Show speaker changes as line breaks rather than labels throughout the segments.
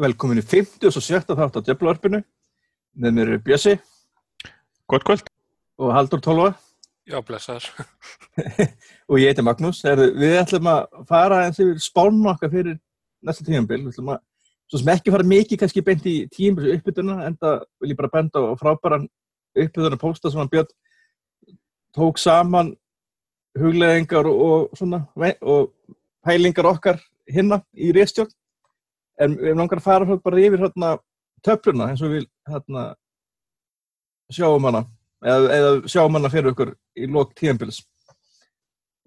Velkomin í 50 og 70 þátt á Djöflavarpinu. Með mér er Bjössi
Gott kvöld.
og Haldur Tólva
Já, blessaður.
og ég heiti Magnús. Heyrðu, Við ætlum að fara eins yfir spánu okkar fyrir næsta tíumbil. Við ætlum að, svo sem ekki fara mikið kannski beint í tíumbil uppbytuna, en það vil ég bara benda á frábæran uppbytuna pósta sem hann Björn tók saman hugleðingar og, og svona og pælingar okkar hinna í réstjórn. En við langar að fara bara yfir hérna töfluna eins og við hérna sjáum hana eða, eða sjáum hana fyrir okkur í lók tíðanbils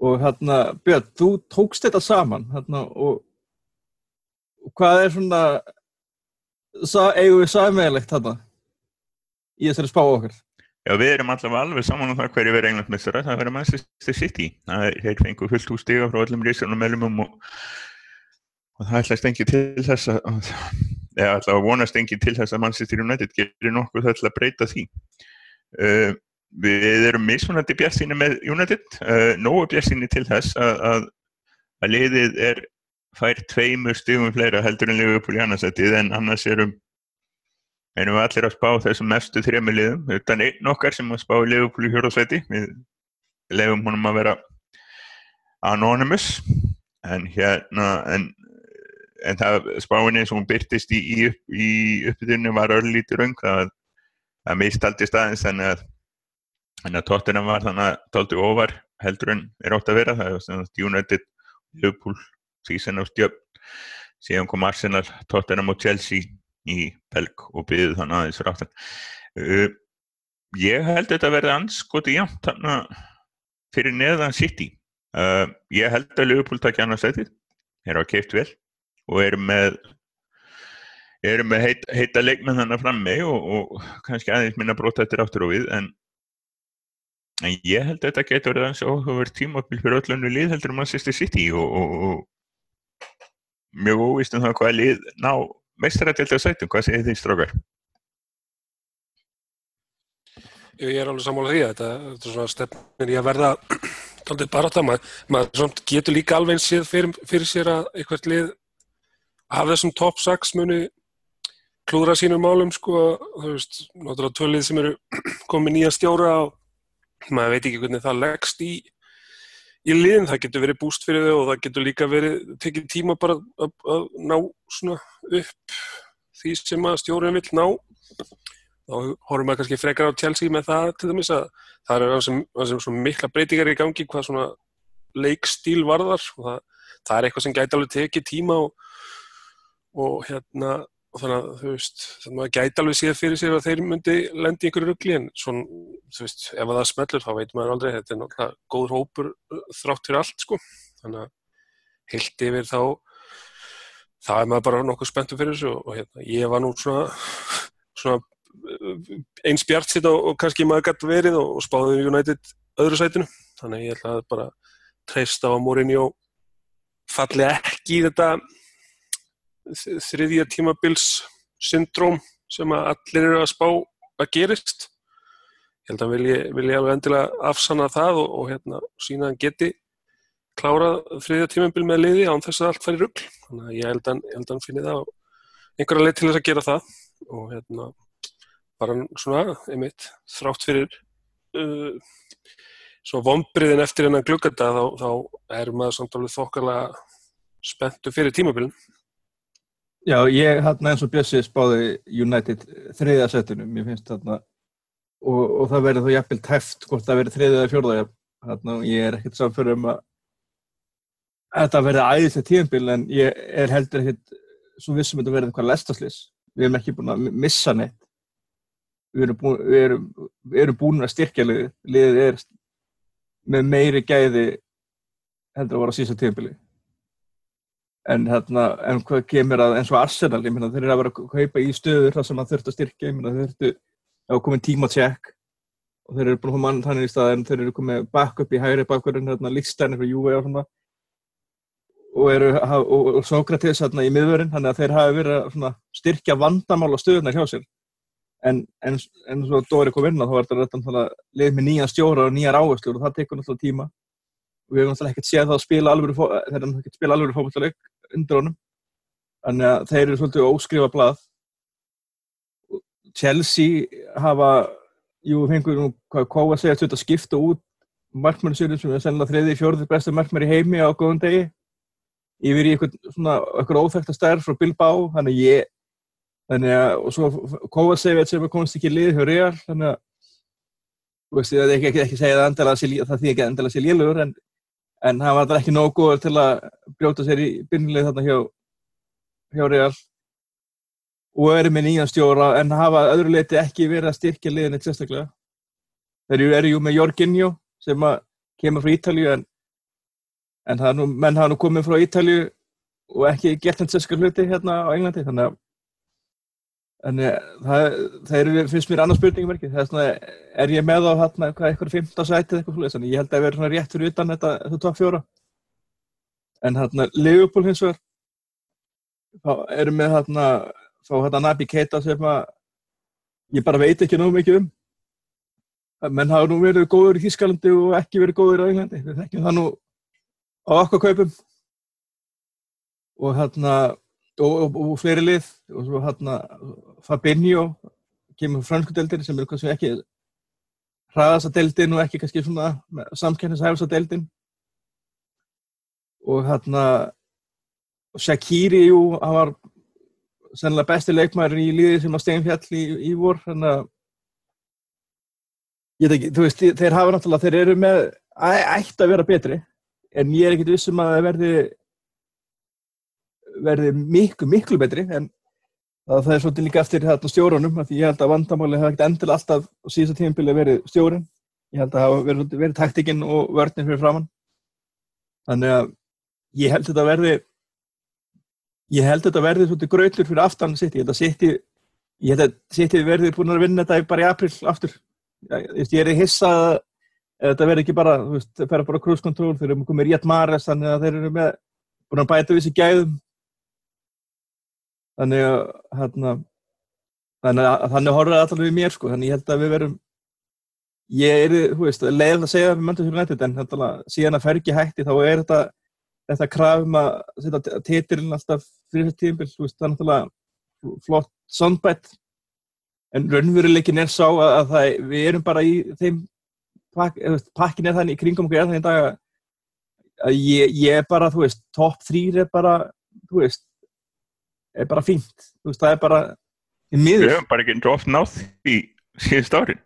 og hérna Björn, þú tókst þetta saman hérna og, og hvað er svona eigum við sammeðilegt hérna í þessari spá okkar
Já, við erum allavega alveg saman um það hverju verið englandmestara. Það verður Manchester City. Það er, þeir fengu fullt úr stiga frá öllum meðlumum og, og það ætlaðist engi til þess að, eða allavega vonast engi til þess að Manchester United gerir nokkuð þess að breyta því. Uh, við erum mismunandi björnsýni með United, uh, nógu björnsýni til þess að, að, að liðið er fær tveimur stigum fleira heldur en Liverpool í annarsætið en annars erum erum við allir að spá þessum mestu þrejum liðum, utan einn okkar sem að spá í Liverpool í hjörðarsæti við lefum honum að vera anonymous. En hérna en, en það spáinni sem hún byrtist í, í, í uppbytunni var örlítið raung það, það mistaldi staðins en að, að tóttina var þannig að tólti ofar heldur en er ótt að vera það er svona United, Liverpool síðan á stjöfn síðan kom Arsenal, tóttina og Chelsea í Belg og byggði þannig aðeins fyrir aftan. Uh, ég held þetta að verða anskoti jæmt þannig fyrir neðan City. Uh, ég held að Liverpool takja annars eittir, er á keift vel og eru með eru með heit, heita leikmenn þannig frammi og, og kannski aðeins minna brota eftir áttur og við en, en ég held að þetta getur verið aðeins áhugaverð tímabil fyrir öllunni lið heldur um að sýsti City og, og, og mjög óvist um það hvað lið ná meistarættildi að sætum, hvað segir þið strókar?
Ég er alveg sammála því að þetta, þetta er svona stefnir í að verða á það. Maður, maður getur líka alveg eins séð fyrir, fyrir sér að eitthvað lið af þessum top 6 muni klúðra sínum málum sko, þú veist, náttúrulega tvölið sem eru komið nýja stjóra og maður veit ekki hvernig það leggst í í liðin, það getur verið búst fyrir þau og það getur líka verið, tekið tíma bara að, að ná svona upp því sem að stjórnum vil ná. Þá horfum við kannski frekar á Chelsea með það til dæmis að það er sem, sem mikla breytingar í gangi hvað svona leikstíl varðar. Og það, það er eitthvað sem gæti alveg tekið tíma og, og hérna og þannig að þú veist, þannig að maður gæti alveg séð fyrir sér að þeir myndi lendi einhverju ruggli en svona, þú veist, ef það smellur þá veit maður aldrei, þetta er náttúrulega góður hópur þrátt fyrir allt sko. Þannig að heilt yfir þá það er maður bara nokkuð spenntum fyrir þessu og, hérna, ég var nú svona svona eins bjart sitt og, og kannski maður gæti verið og, og spáði United öðru sætinu, þannig að ég ætla að bara treysta á Mourinho falli ekki í þetta þriðja tímabils syndróm sem að allir eru að spá að gerist. Ég held að vilja, vilja alveg endilega afsanna það og, og hérna sína að geti klárað þriðja tímabil með liði án þess að allt fær í rugg þannig að ég held að, ég held að finni það einhverja leið til þess að gera það. Og hérna bara svona, einmitt, þrátt fyrir uh, svo vombriðin eftir hennan glugganda þá, þá er maður samt alveg þokkarlega spenntu fyrir tímabilin
Já, ég hérna eins og Bjössi spáði United þriðja setinu, mér finnst þarna og, og það verður þá jafnvel teft hvort það verður þriðja eða fjórða hérna, ég er ekkert samfyrir um að þetta verður æðislega tíðanbíl en ég er heldur ekkert svo vissum að þetta verður eitthvað lestaslis við erum ekki búin að missa neitt. Við erum búin, við erum, við erum búin að styrkja liðið liðið er með meiri gæði heldur að vera síðan tíðanbíli en hérna, en hvað kemur að eins og Arsenal, ég meina þeir eru að vera að kaupa í stöður þar sem það þurft að styrkja, ég meina þeir þurftu að koma tíma tjekk og þeir eru búin að koma mann þannig í stað en þeir eru komið backup í hægri bakverðin, hérna líkstænir fyrir Juve og svona. Og eru, og, og Sókrates hérna í miðverðin, þannig að þeir hafi verið að styrkja vandamál og stöðunar hjá sér. En, en svo Dóri kom inn og þá er þetta leið með nýja stjóra og nýjar áherslur og það tekur náttúrulega tíma. Og við hefum náttúrulega ekkert séð það að spila alveg þegar hann ekkert spila alveg fókbaltaleik undir honum. Þannig að þeir eru svolítið óskrifa blað. Chelsea hafa jú, fengur nú hvað Kóa segja að skipta út sérum sem er sennilega þriði, fjórði bestu markmör í heimi á góðan degi. Yfir í eitthvað eitthvað óþægta stærð frá Bilbao, þannig ég þannig að, og svo Kóa segja sem komst ekki lið hjá Real þannig að, þú veist, ég ekki, ekki, ekki segja það endala það því ekki endala sér liðlugur en, en hann var ekki nóg góður til að brjóta sér í byrjunlið þarna hjá hjá Real og eru með nýjan stjóra en hafa öðru leiti ekki verið að styrkja liðin eitt sérstaklega. Þeir eru jú með Jorginho sem kemur frá Ítalju en, en nú, menn hafa nú komið frá Ítalju og ekki gert hans sérstaklega hluti hérna á Englandi þannig að Þannig að það eru, finnst mér annars spurningverki, það er svona, er ég með á hérna eitthvað, eitthvað 15 sætið eitthvað flóðis, þannig ég held að það verður svona rétt fyrir utan þetta, þetta top fjóra. En hérna, Liverpool hins vegar, þá erum við hérna, þá hérna Nabi Keita sem að ég bara veit ekki náðu mikið um. Menn hafa nú verið góður í Þískalandi og ekki verið góður í Englandi. Við þekkjum það nú á okkar kaupum. Og hérna, og, og, og fleiri lið. Og svo hérna Fabinho kemur fransku deildin sem er kannski ekki hraðast að deildin og ekki kannski svona samkennishæfast að deildin. Og hérna Shaqiri, jú, hann var sennilega besti leikmæður í líði sem að steinfjall í, í vor þannig að ekki, veist, þeir hafa náttúrulega þeir eru með, ætti að vera betri en ég er ekkert vissum að það verði verði miklu, miklu betri en það er svolítið líka eftir hérna stjórunum því ég held að vandamáli hafa ekkert endilega alltaf á síðasta tímpili verið stjórun ég held að hafa verið, verið taktikinn og vörninn fyrir framann þannig að ég held að þetta verði ég held að þetta verði svolítið gröðlur fyrir aftan sitt, ég held að sitt ég held að sitt verði búin að vinna þetta bara í april aftur. Ég er í hissa að þetta verði ekki bara það fer bara cruise control þeir eru komið rétt mares, þannig að þeir eru með búin að bæta við sér gæðum þannig að hérna þannig að þannig horfður það alltaf við mér sko, þannig ég held að við verum ég er, þú veist, leiðilega að segja það við möndum fyrir nættið, en hérna, síðan að fer ekki hætti þá er þetta þetta krafum að setja titilinn alltaf fyrir þessu tímbil, þú veist, það er náttúrulega flott soundbite en raunveruleikin er sá að, að það, við erum bara í þeim pak, pakkin er þannig kringum okkur er þannig í dag að ég, ég er bara, þú veist, top 3 er bara, þú veist er bara fínt, þú veist, það er bara í miður.
Við hefum bara ekki oft nátt í síðust árin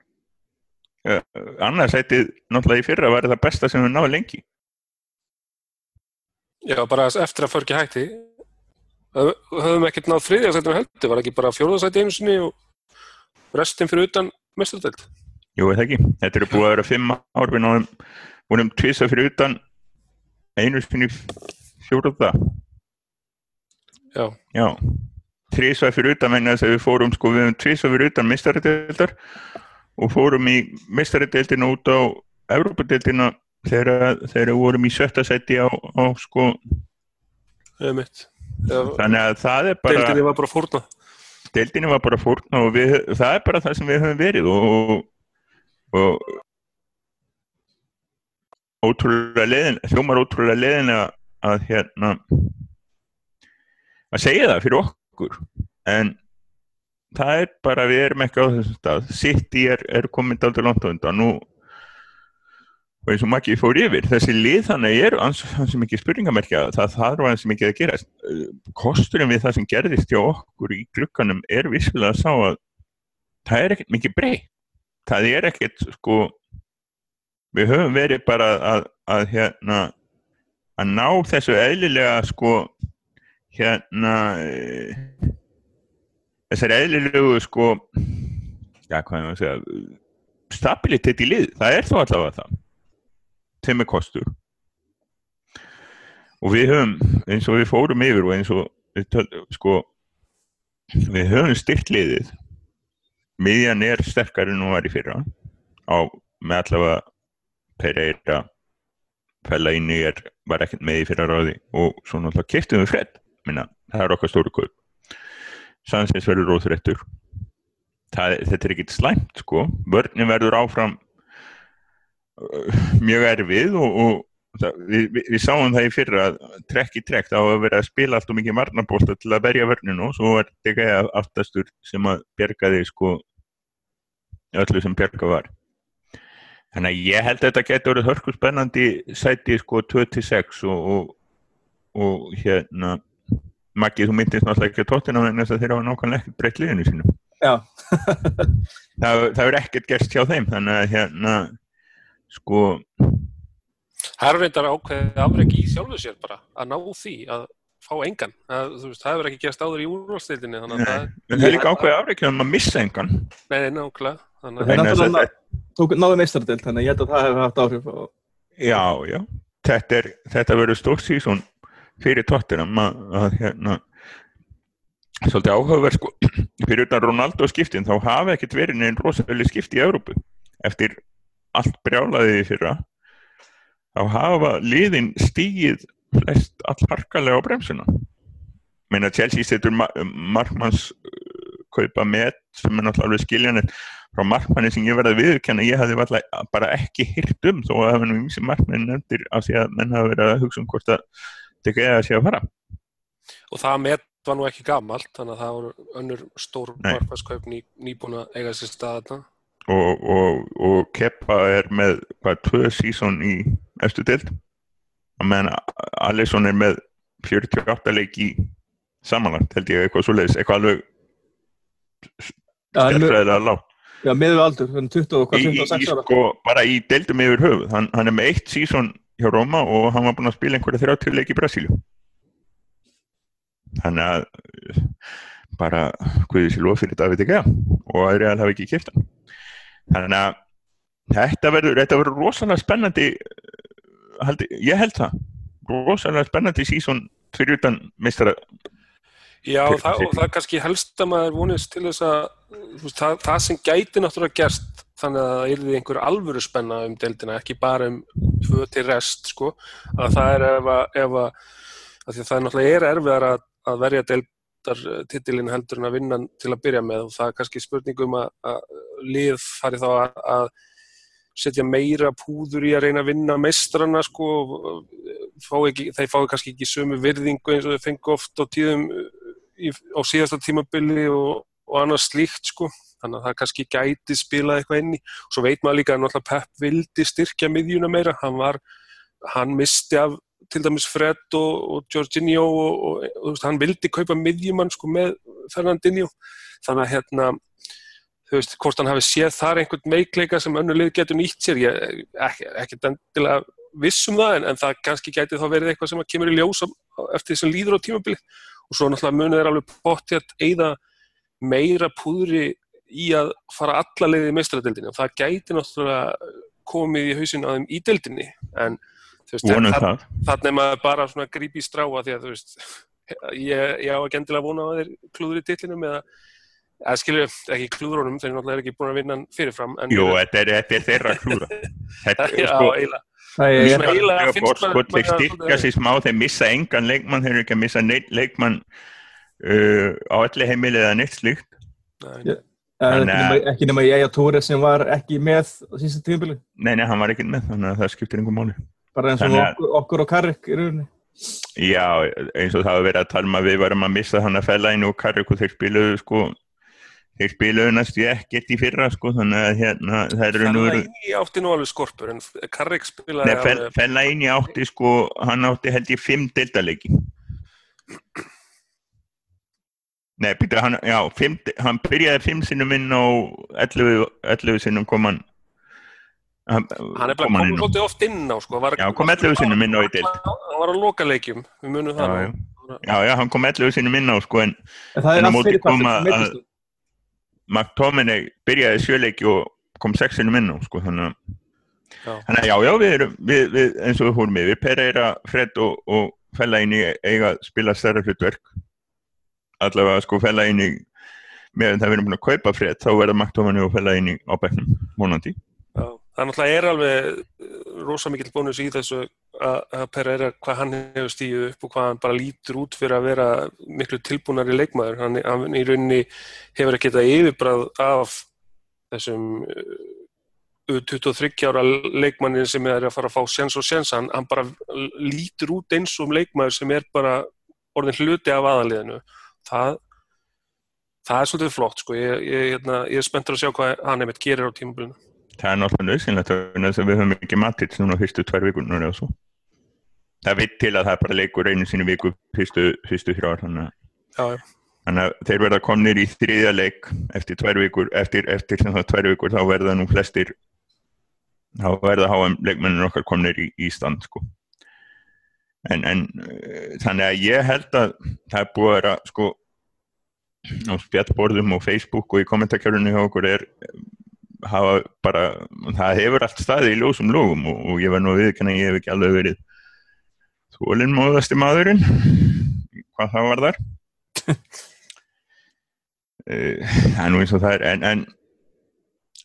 uh, annars ættið náttúrulega í fyrra var það besta sem við náðum lengi
Já, bara eftir að förki hætti höfum ekkert náð þriðjarsættinu heldur, var ekki bara fjóðarsætti einu sinni og restin fyrir utan mestardelt?
Jú, það ekki. Þetta eru búið að vera fimm ár við náðum, vorum tvisa fyrir utan einu sinni fjóðaða.
Já.
Já. Trísvað fyrir utan menna þess að við fórum, sko, við höfum trísvað fyrir utan mestardelstar og fórum í mestaradeldina út á Európadeldina þegar þeir vorum í sjötta seti á, á sko þannig að það er bara
deildinni var bara fórna
deildinni var bara fórna og við, það er bara það sem við höfum verið og, og ótrúlega leðin hljómar ótrúlega leðin að, að hérna að segja það fyrir okkur. En það er bara við erum ekki á þessum stað. City er, er komin aldrei langt á undan. Nú og eins og Maggi fór yfir, þessi lið þannig er ansið mikið spurningamerkja það þarf ansið mikið að gera kosturinn við það sem gerðist hjá okkur í glukkanum er vissilega að sá að það er ekkert mikið breytt. Það er ekkert sko við höfum verið bara að, að hérna að ná þessu eðlilega sko hérna e, þessari eðlilegu sko já hvað er það að segja stabilitet í lið, það er þó allavega það. Þeim er kostur. Og við höfum eins og við fórum yfir og eins og við, sko, við höfum styrt liðið. Miðjan er sterkari en hún var í fyrra. Á með allavega Pereira Fellaini var ekkert með í fyrra ráði og svo náttúrulega kiptum við fredd minna, það er okkar stóru kaup. Sansins verður róðrættur þetta er ekkert slæmt sko. Vörnum verður áfram mjög erfið og, og það, við, við, við sáum það í fyrra að trekk í trekk þá að vera að spila allt og mikið varnabólta til að verja vörninu og svo var þetta aftastur sem að bjergaði sko öllu sem bjerga var. Þannig að ég held að þetta getur verið hörku spennandi sæti sko 26 og, og, og hérna Maggi, þú myndist náttúrulega ekki að tóttina en þess að þeir hafa nákvæmlega ekkert breytt liðinu sínum
Já.
það, það er ekkert gerst hjá þeim þannig að hérna sko
Hervindar ákveði afregi í sjálfu sér bara að ná því að fá engan. Það, veist, það hefur ekki gerst áður í úrvalstildinni
en það er líka ákveði afregi um að missa engan.
Nei, nákvæmlega.
Það er náttúrulega tók náðu meistardild þannig að ég held að það hefur haft áhrif og...
Já, já, þetta, er, þetta verður stórt sísón fyrir tóttinam að, að hérna svolítið áhugaverð sko fyrir utan Ronaldo skiptin þá hafa ekkert verið neinn rosalega skipti í Európu eftir allt brjálaðið fyrra þá hafa liðin stígið flest allharkalega á bremsuna. Meina Chelsea setur markmanns uh, kaupa með sem er náttúrulega alveg skiljanir frá markmanni sem ég verði að viðkjanna ég hafði bara ekki hyrt um þó að það var nú mjög sem markmanni nefndir af því að menn hafa verið að hugsa um hvort að þetta ekki eða sé að fara?
Og það með var nú ekki gamalt þannig að það voru önnur stór markvæðskaup ný, nýbúin að eiga sér staðna
og, og, og Keppa er með hvað, tvö sísón í eftir dild að meðan Alisson er með 48 leik í samanlagt held ég eitthvað svo leiðis, eitthvað alveg stjárnfræðilega lág
Já, meðu aldur, 20 og hvað, 26 ára.
sko, bara í deildum yfir höfuð hann, hann er með eitt sísón hjá Róma og hann var búin að spila einhverja 30 leik í Brasilíu. Þannig að bara hverju sér loð fyrir David Egea og að Real hafi ekki kæft hann. Þannig að þetta verður, þetta verður rosalega spennandi haldi, ég held það. Rosalega spennandi sísón fyrir utan mistara
Já, það, og það kannski helst að maður vonist til þess að það, það sem gæti náttúrulega gerst þannig að það yrði einhver alvöru spenna um deildina, ekki bara um tvö til rest, sko, að það er ef að, ef að, að það er náttúrulega er erfiðar að að verja deildartitilin heldur en að vinna til að byrja með. Og það er kannski spurningum að, lið fari þá að, setja meira púður í að reyna að vinna meistrana sko fá ekki, þeir fái kannski ekki sömu virðingu eins og þeir fengi oft á tíðum í, á síðasta tímabili og, og annars slíkt sko þannig að það kannski gæti spilað eitthvað inni og svo veit maður líka að náttúrulega Pep vildi styrkja miðjuna meira, hann var hann misti af til dæmis Fred og, og Jorginho og, og, og veist, hann vildi kaupa midjumann sko, með Fernandinho. Þannig að hérna þú veist, hvort hann hafi séð þar einhvern meikleika sem önnu lið getur nýtt sér ég ekki, ekki endilega vissum það en, en það kannski gæti þá verið eitthvað sem kemur í ljós eftir þessum líður á tímabili og svo náttúrulega munið er alveg bótti að eigða meira púðri í að fara alla leiðið í meistradildinu og það gæti náttúrulega komið í hausin á þeim í dildinni en þannig að maður bara svona grípi í stráa því að þú veist ég, ég á að vona að þeir klúður í dillinum eða eða skilju, ekki klúðrónum, þeir náttúrulega er ekki búin að vinna fyrirfram
Jú, þetta er, þetta er þeirra klúðra.
Þetta er sko
Það er eiginlega sko, þeir styrka sér smá, þeir missa engan leikmann þeir eru ekki að missa neitt leikmann uh, á allir heimilið eða neitt slíkt.
Nei Ekki nema ég að Tóri sem var ekki með síðan tímabili.
Nei, nei, hann var ekki með, þannig að það skiptir einhver máli.
Bara eins og okkur, okkur og Karrik í rauninni.
Já, eins og það hafa verið að tala um að við varum að missa hann að fella inn og Karrik og þeir spiluðu sko þeir spiluðu næstu ekkert í fyrra sko þannig að hérna það eru
nú Fella inn í átti nú alveg skorpur en Karrik spilaði
Nei, í átti sko hann átti held ég fimm deltaleiki Nei, býta hann, já, fimm, hann byrjaði fimm sinnum inn á 11, 11 sinnum kom hann
hann er bara komið svolítið oft inn á sko.
já, kom 11 sinnum inn á í dild
hann var á loka leikjum, við munum það
já, já, já, hann kom 11 sinnum inn á sko, en,
en það er allt fyrir
hvað sem McTominay byrjaði sjöleiki og kom 6 sinnum inn á sko, þannig að já, já, við erum við, við, eins og við húrum við, við Pereira, Fred og, og Fellaini eiga að spila stærra hlutverk allavega sko Fellaini meðan það verðum búin að kaupa Fred þá verða McTominay og Fellaini á begnum, vonandi.
Já Það náttúrulega er alveg eh, rosa mikill bónus í þessu að Pereira hvað hann hefur stíðið upp og hvað hann bara lítur út fyrir að vera miklu tilbúnar í leikmaður. Hann, hann í rauninni hefur ekki þetta yfirbræð af þessum uh, 23 ára leikmannin sem er að fara að fá sjans og sjans hann, hann bara lítur út eins og leikmann sem er bara orðin hluti af aðaliðinu það, það er svolítið flott sko. ég, ég, hérna, ég er spenntur að sjá hvað hann einmitt gerir á tímabilinu
Það er náttúrulega nöðsynlegt að við höfum ekki matið núna fyrstu tvær vikurnar eða svo það vitt til að það bara leikur einu sinni viku fyrstu, fyrstu þrjár þannig að Þannig að þeir verða komnir í þriðja leik eftir tvær vikur, eftir, eftir sem það tvær vikur þá verða nú flestir þá verða HM leikmennir okkar komnir í, í stand sko. En, en eh, þannig að ég held að það er búið að vera sko á spjallborðum og Facebook og í kommentarkjörunni hjá okkur er hafa bara, það hefur allt staði í ljósum lógum og, og ég var nú að viðkynna ég hef ekki alveg verið þólinn móðasti maðurinn hvað það var þar. Það er nú eins og það er en, en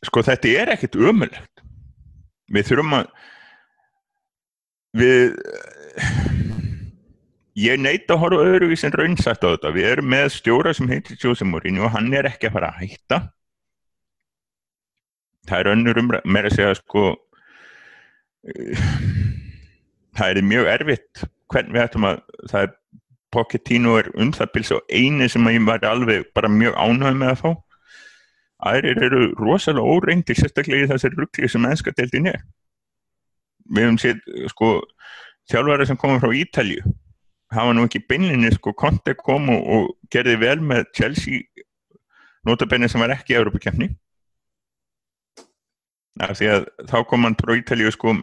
sko þetta er ekkert umöllegt við þurfum að við ég neyta að horfa öðruvís en raunsætt á þetta. Við erum með stjóra sem heitir Jose Mourinho og hann er ekki að fara að hætta. Það er önnur umræð með að segja sko það er mjög erfitt hvern við ættum að það er Pochettino er um það bils og eini sem ég var alveg bara mjög ánæg með að fá. Aðrir eru rosalega óreindir sérstaklega í þessari ruggli sem ennska deildin er. Við hefum séð sko þjálfæri sem komur frá Ítalju hafa nú ekki beinlinni sko Conte kom og, og gerði vel með Chelsea notabenni sem var ekki í Európa-kjefni því að þá kom hann frá Ítalju sko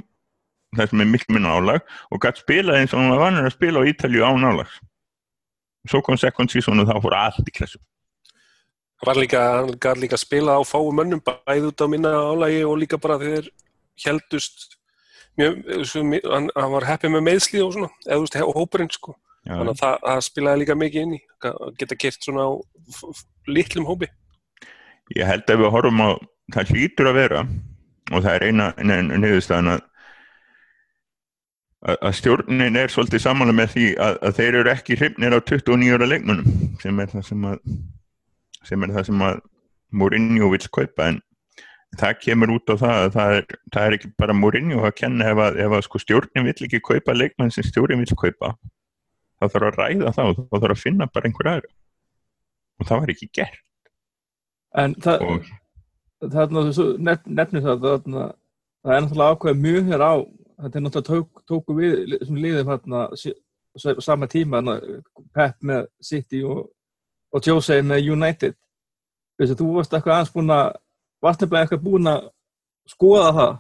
það sem er miklu minna álag og gætt spila eins og hann var vanur að spila á Ítalju án álags. Svo kom second season og þá fór allt í klassu
Var líka, hann gæði líka að spila á fáum mönnum bæði út á minna álægi og líka bara þegar heldust hann, hann var heppið með meðsli og svona, eða þú veist, hópurinn sko, Já. þannig að það, það spilaði líka mikið inn í, geta gert svona á litlum hópi
Ég held að við horfum á, það hlýtur að vera og það er eina, niðurstaðan að að stjórnin er svolítið samanlega með því að, að þeir eru ekki hrifnir á 29 ára leikmannum sem er það sem að sem er það sem að Mourinho vil kaupa en það kemur út á það að það er, það er ekki bara Mourinho að kenna ef að, ef að sko stjórnin vil ekki kaupa leikmann sem stjórnin vil kaupa. Þá þarf að ræða það og þá þarf að finna bara einhver aðra. Og það var ekki gert.
En það, og, það er náttúrulega nefnir það það er náttúrulega ákveð mjög hér á þetta er náttúrulega tók, tóku við sem liðið þarna sama tíma Pep með City og, og Jose með United. Þessi, þú varst eitthvað aðeins búin að varst nefnilega eitthvað búin að skoða það?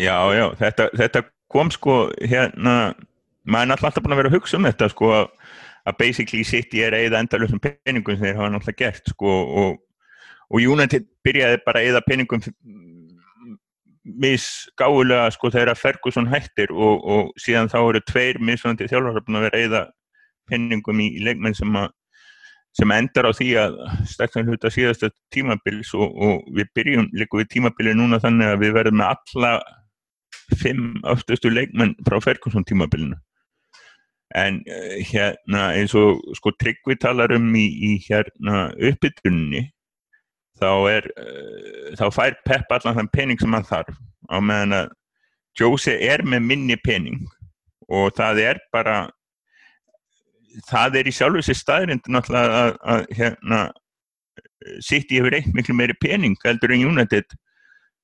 Já, já, þetta, þetta kom sko hérna, maður er alltaf búin að vera að hugsa um þetta sko að basically City er eða endalöfum peningum sem þeir hafa náttúrulega gert sko og, og United byrjaði bara að eða peningum misgáðulega sko þegar Ferguson hættir og, og síðan þá eru tveir misvöndi þjálfur að vera eða penningum í leikmenn sem, a, sem endar á því að stakkan hluta síðasta tímabils og, og við byrjum líka við tímabili núna þannig að við verðum með alla fimm aftustu leikmenn frá Ferguson tímabilinu. En uh, hérna eins og sko Tryggvi talar um í, í hérna uppbytunni þá, er, uh, þá fær Pep allan þann pening sem hann þarf á meðan að Jose er með minni pening. Og það er bara það er í sjálf þessi staðrind náttúrulega að, að hérna City hefur eitt miklu meiri pening heldur en United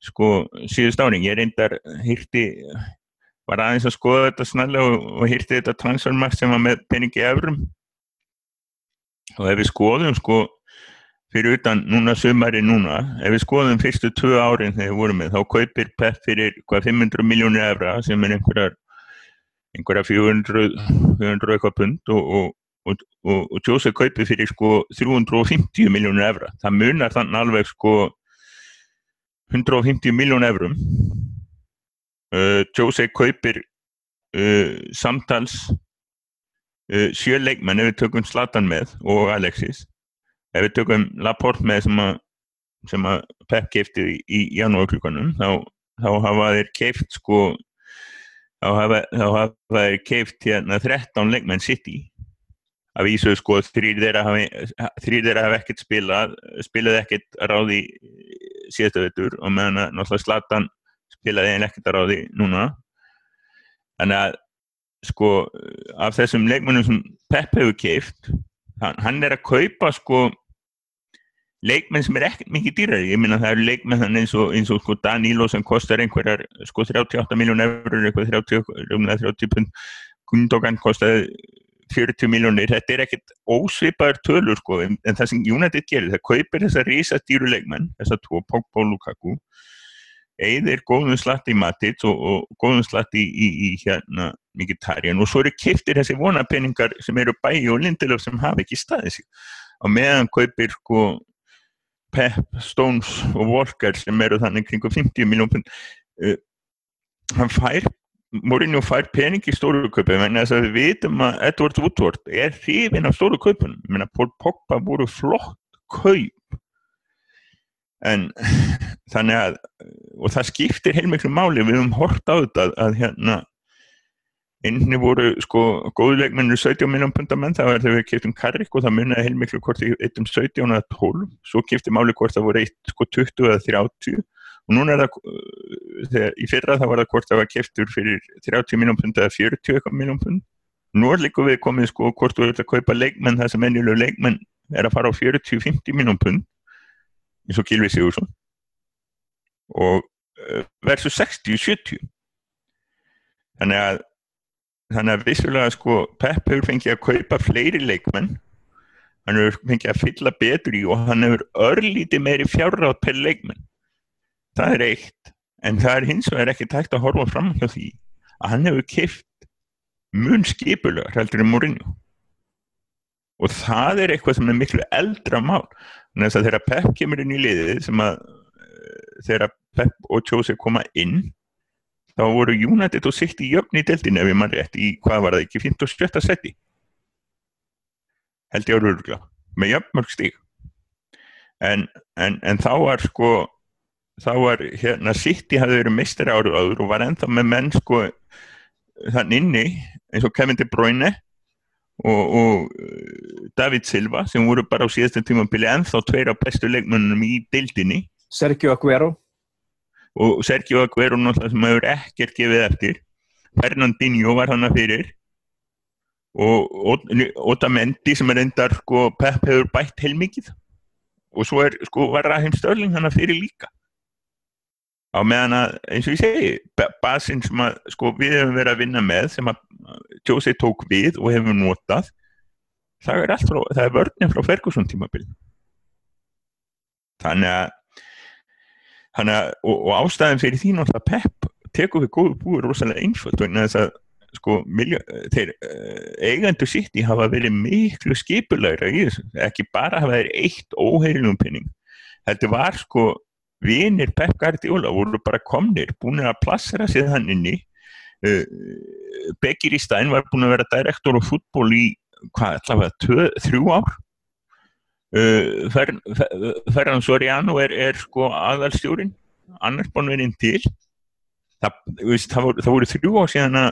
sko síðust áring, ég reyndar hýrti, var aðeins að skoða þetta snarlega og, og hýrti þetta transfermarkt sem var með peningi efrum og ef við skoðum sko fyrir utan núna sömari núna ef við skoðum fyrstu tvö árin þegar við vorum með þá kaupir Pep fyrir hvað 500 miljónir efra sem er einhverjar einhverja 400, 400 eitthvað pund og, og, og, og Jose kaupir fyrir sko 350 miljónir efra það munar þannig alveg sko 150 miljónir efrum uh, Jose kaupir uh, samtals uh, sjö leikmenn ef við tökum Zlatan með og Alexis. Ef við tökum Laporte með sem að, sem að Pep keipti í, í janúarklukkanum þá, þá hafa þeir keipt sko þá hafa, hafa keipt hérna 13 leikmenn City. Að vísu sko þrýr þeirra hafi ekkert spilað spilað ekkert ráði síðasta vettur og meðan að náttúrulega Zlatan spilaði einn ekkert því núna. Þannig að sko af þessum leikmennum sem Pep hefur keift hann, hann er að kaupa sko leikmenn sem er ekkert mikið dýrari. Ég minna það eru leikmenn eins og, eins og sko Danilo sem kostar einhverjar sko 38 miljón eurur eitthvað 30, 30 pund. Gundogan kostaði 40 miljónir, þetta er ekkert ósvipaður tölur sko, en, en það sem United gerir, það kaupir þessa rísastýru leikmenn, þessa tvo, Pogba og Lukaku. Eðir góðum slatt í Matic og, og góðum slatt í, í, í hérna Mkhitaryan. Og svo eru kiptir þessi vonapenningar sem eru bæi og Lindelöf sem hafa ekki staðið sig. Og meðan kaupir sko Pep, Stones og Walker sem eru þannig kring 50 miljón uh, hann fær Mourinho fær pening í stóru að við vitum að Edward Woodward er hrifin af stóru meina Paul Pogba voru flott kaup. En þannig að og það skiptir heilmiklu máli við höfum hort á þetta að, að hérna inni voru sko góðleikmennir 17 minnum pundamenn það var þegar við kiptum Karrik og það munnaði heilmiklu hvort eittum 17 eða 12 svo skipti máli hvort það voru eitt sko 20 eða 30 og núna er það þegar, í fyrra það var það hvort það var keftur fyrir 30 minnum pund eða 40 minnum pund. Nú er líka við komið sko hvort þú ert að kaupa leikmenn það sem ennjuleg leikmenn er að fara á 40-50 minnum pund eins og Gilvi Sigursson og versus 60-70 þannig að þannig að vissulega sko Pep hefur fengið að kaupa fleiri leikmenn. Hann hefur fengið að fylla betur í og hann hefur örlítið meiri fjárráð per leikmenn. Það er eitt. En það er hins vegar ekki tækt að horfa fram hjá því að hann hefur kift mun skipulegar heldur en Mourinho. Og það er eitthvað sem er miklu eldra mál. En þess að þegar Pep kemur inn í liðið sem að þegar Pep og Jose koma inn þá voru United og City jöfn í deltinn ef ég mann rétt í hvað var það ekki 57. seti held ég á rúrugla með jöfnmörg stík en, en, en þá var sko þá var hérna City hafði verið meistari árið áður og var ennþá með menn sko þann inni eins og Kevin De Bruyne og, og uh, David Silva sem voru bara á síðastum tímabili ennþá tveir af bestu leikmennunum í deildinni.
Sergio Aguero
og Sergio Aguero náttúrulega sem hefur ekkert gefið eftir. Fernandinho var hann að fyrir. Og Otamendi sem er endar sko Pep hefur bætt heilmikið. Og svo er sko var Rahim Störling hann að fyrir líka. Á meðan að, eins og ég segi basinn sem að, sko, við hefum verið að vinna með sem að Jose tók við og hefum notað það er allt frá, það er vörnum frá Ferguson tímabil þannig að þannig að, og, og ástæðin fyrir því náttúrulega Pep tekur við góðu búið rosalega einföld og þess að sko, miljö, þeir uh, eigendur sitt í hafa verið miklu skipulegra í þessu, ekki bara hafa þeir eitt óheilum pinning þetta var sko vinir Pep Guardiola voru bara komnir, búin að plassera sig þann inni. Uh, Begir í stæn var búin að vera direktor á fútból í hvað, allavega, þrjú ár fer, Ferran Soriano er, er sko aðalstjórin annars búin verið inn til. Það, veist, það, voru, það voru þrjú ár síðan að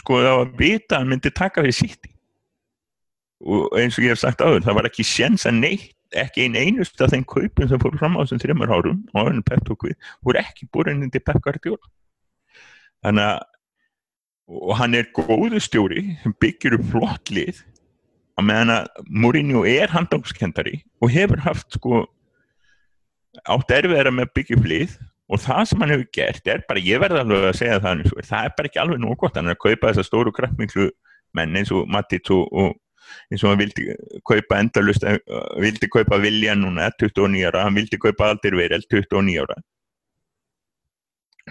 sko það var að vita að myndi taka fyrir síti og eins og ég hef sagt áður, það var ekki séns að neitt ekki einn einust af þeim kaupin sem fór fram á þessum þreymar árum og hann Pep tók við, voru ekki búin inn til Pep Guardiola. Þannig að og hann er góðu stjóri sem byggir upp flott lið að meðan að Mourinho er handangskendari og hefur haft sko átt erfiðara með að byggja upp lið og það sem hann hefur gert er bara, ég verði alveg að segja það og það er bara ekki alveg nóg gott, hann er að kaupa þessa stóru kraftmiklu menn eins og Matic og, og eins og hann vildi kaupa endalust, vildi kaupa Vilja núna 29 ára, hann vildi kaupa Aldir Verel 29 ára.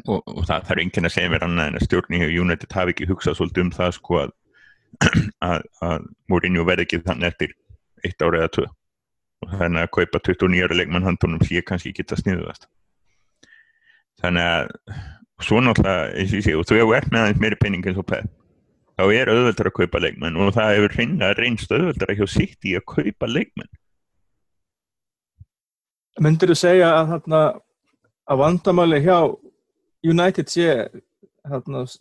Og, og það þarf enginn að segja mér annað en að stjórningi og United hafi ekki hugsað svolítið um það sko að að, að Mourinho verði ekki þannig eftir eitt ára eða tvö. Og þannig að kaupa 29 ára leikmann handunum sé kannski geta sniðuðast þannig að svo náttúrulega, og ég þú hefur verið með aðeins meiri penning eins og Pep þá er auðvöldar að kaupa leikmenn og það hefur reynst auðvöldar að hjá sitt í að kaupa leikmenn.
Myndir þú segja að, þarna, að vandamáli hjá United sé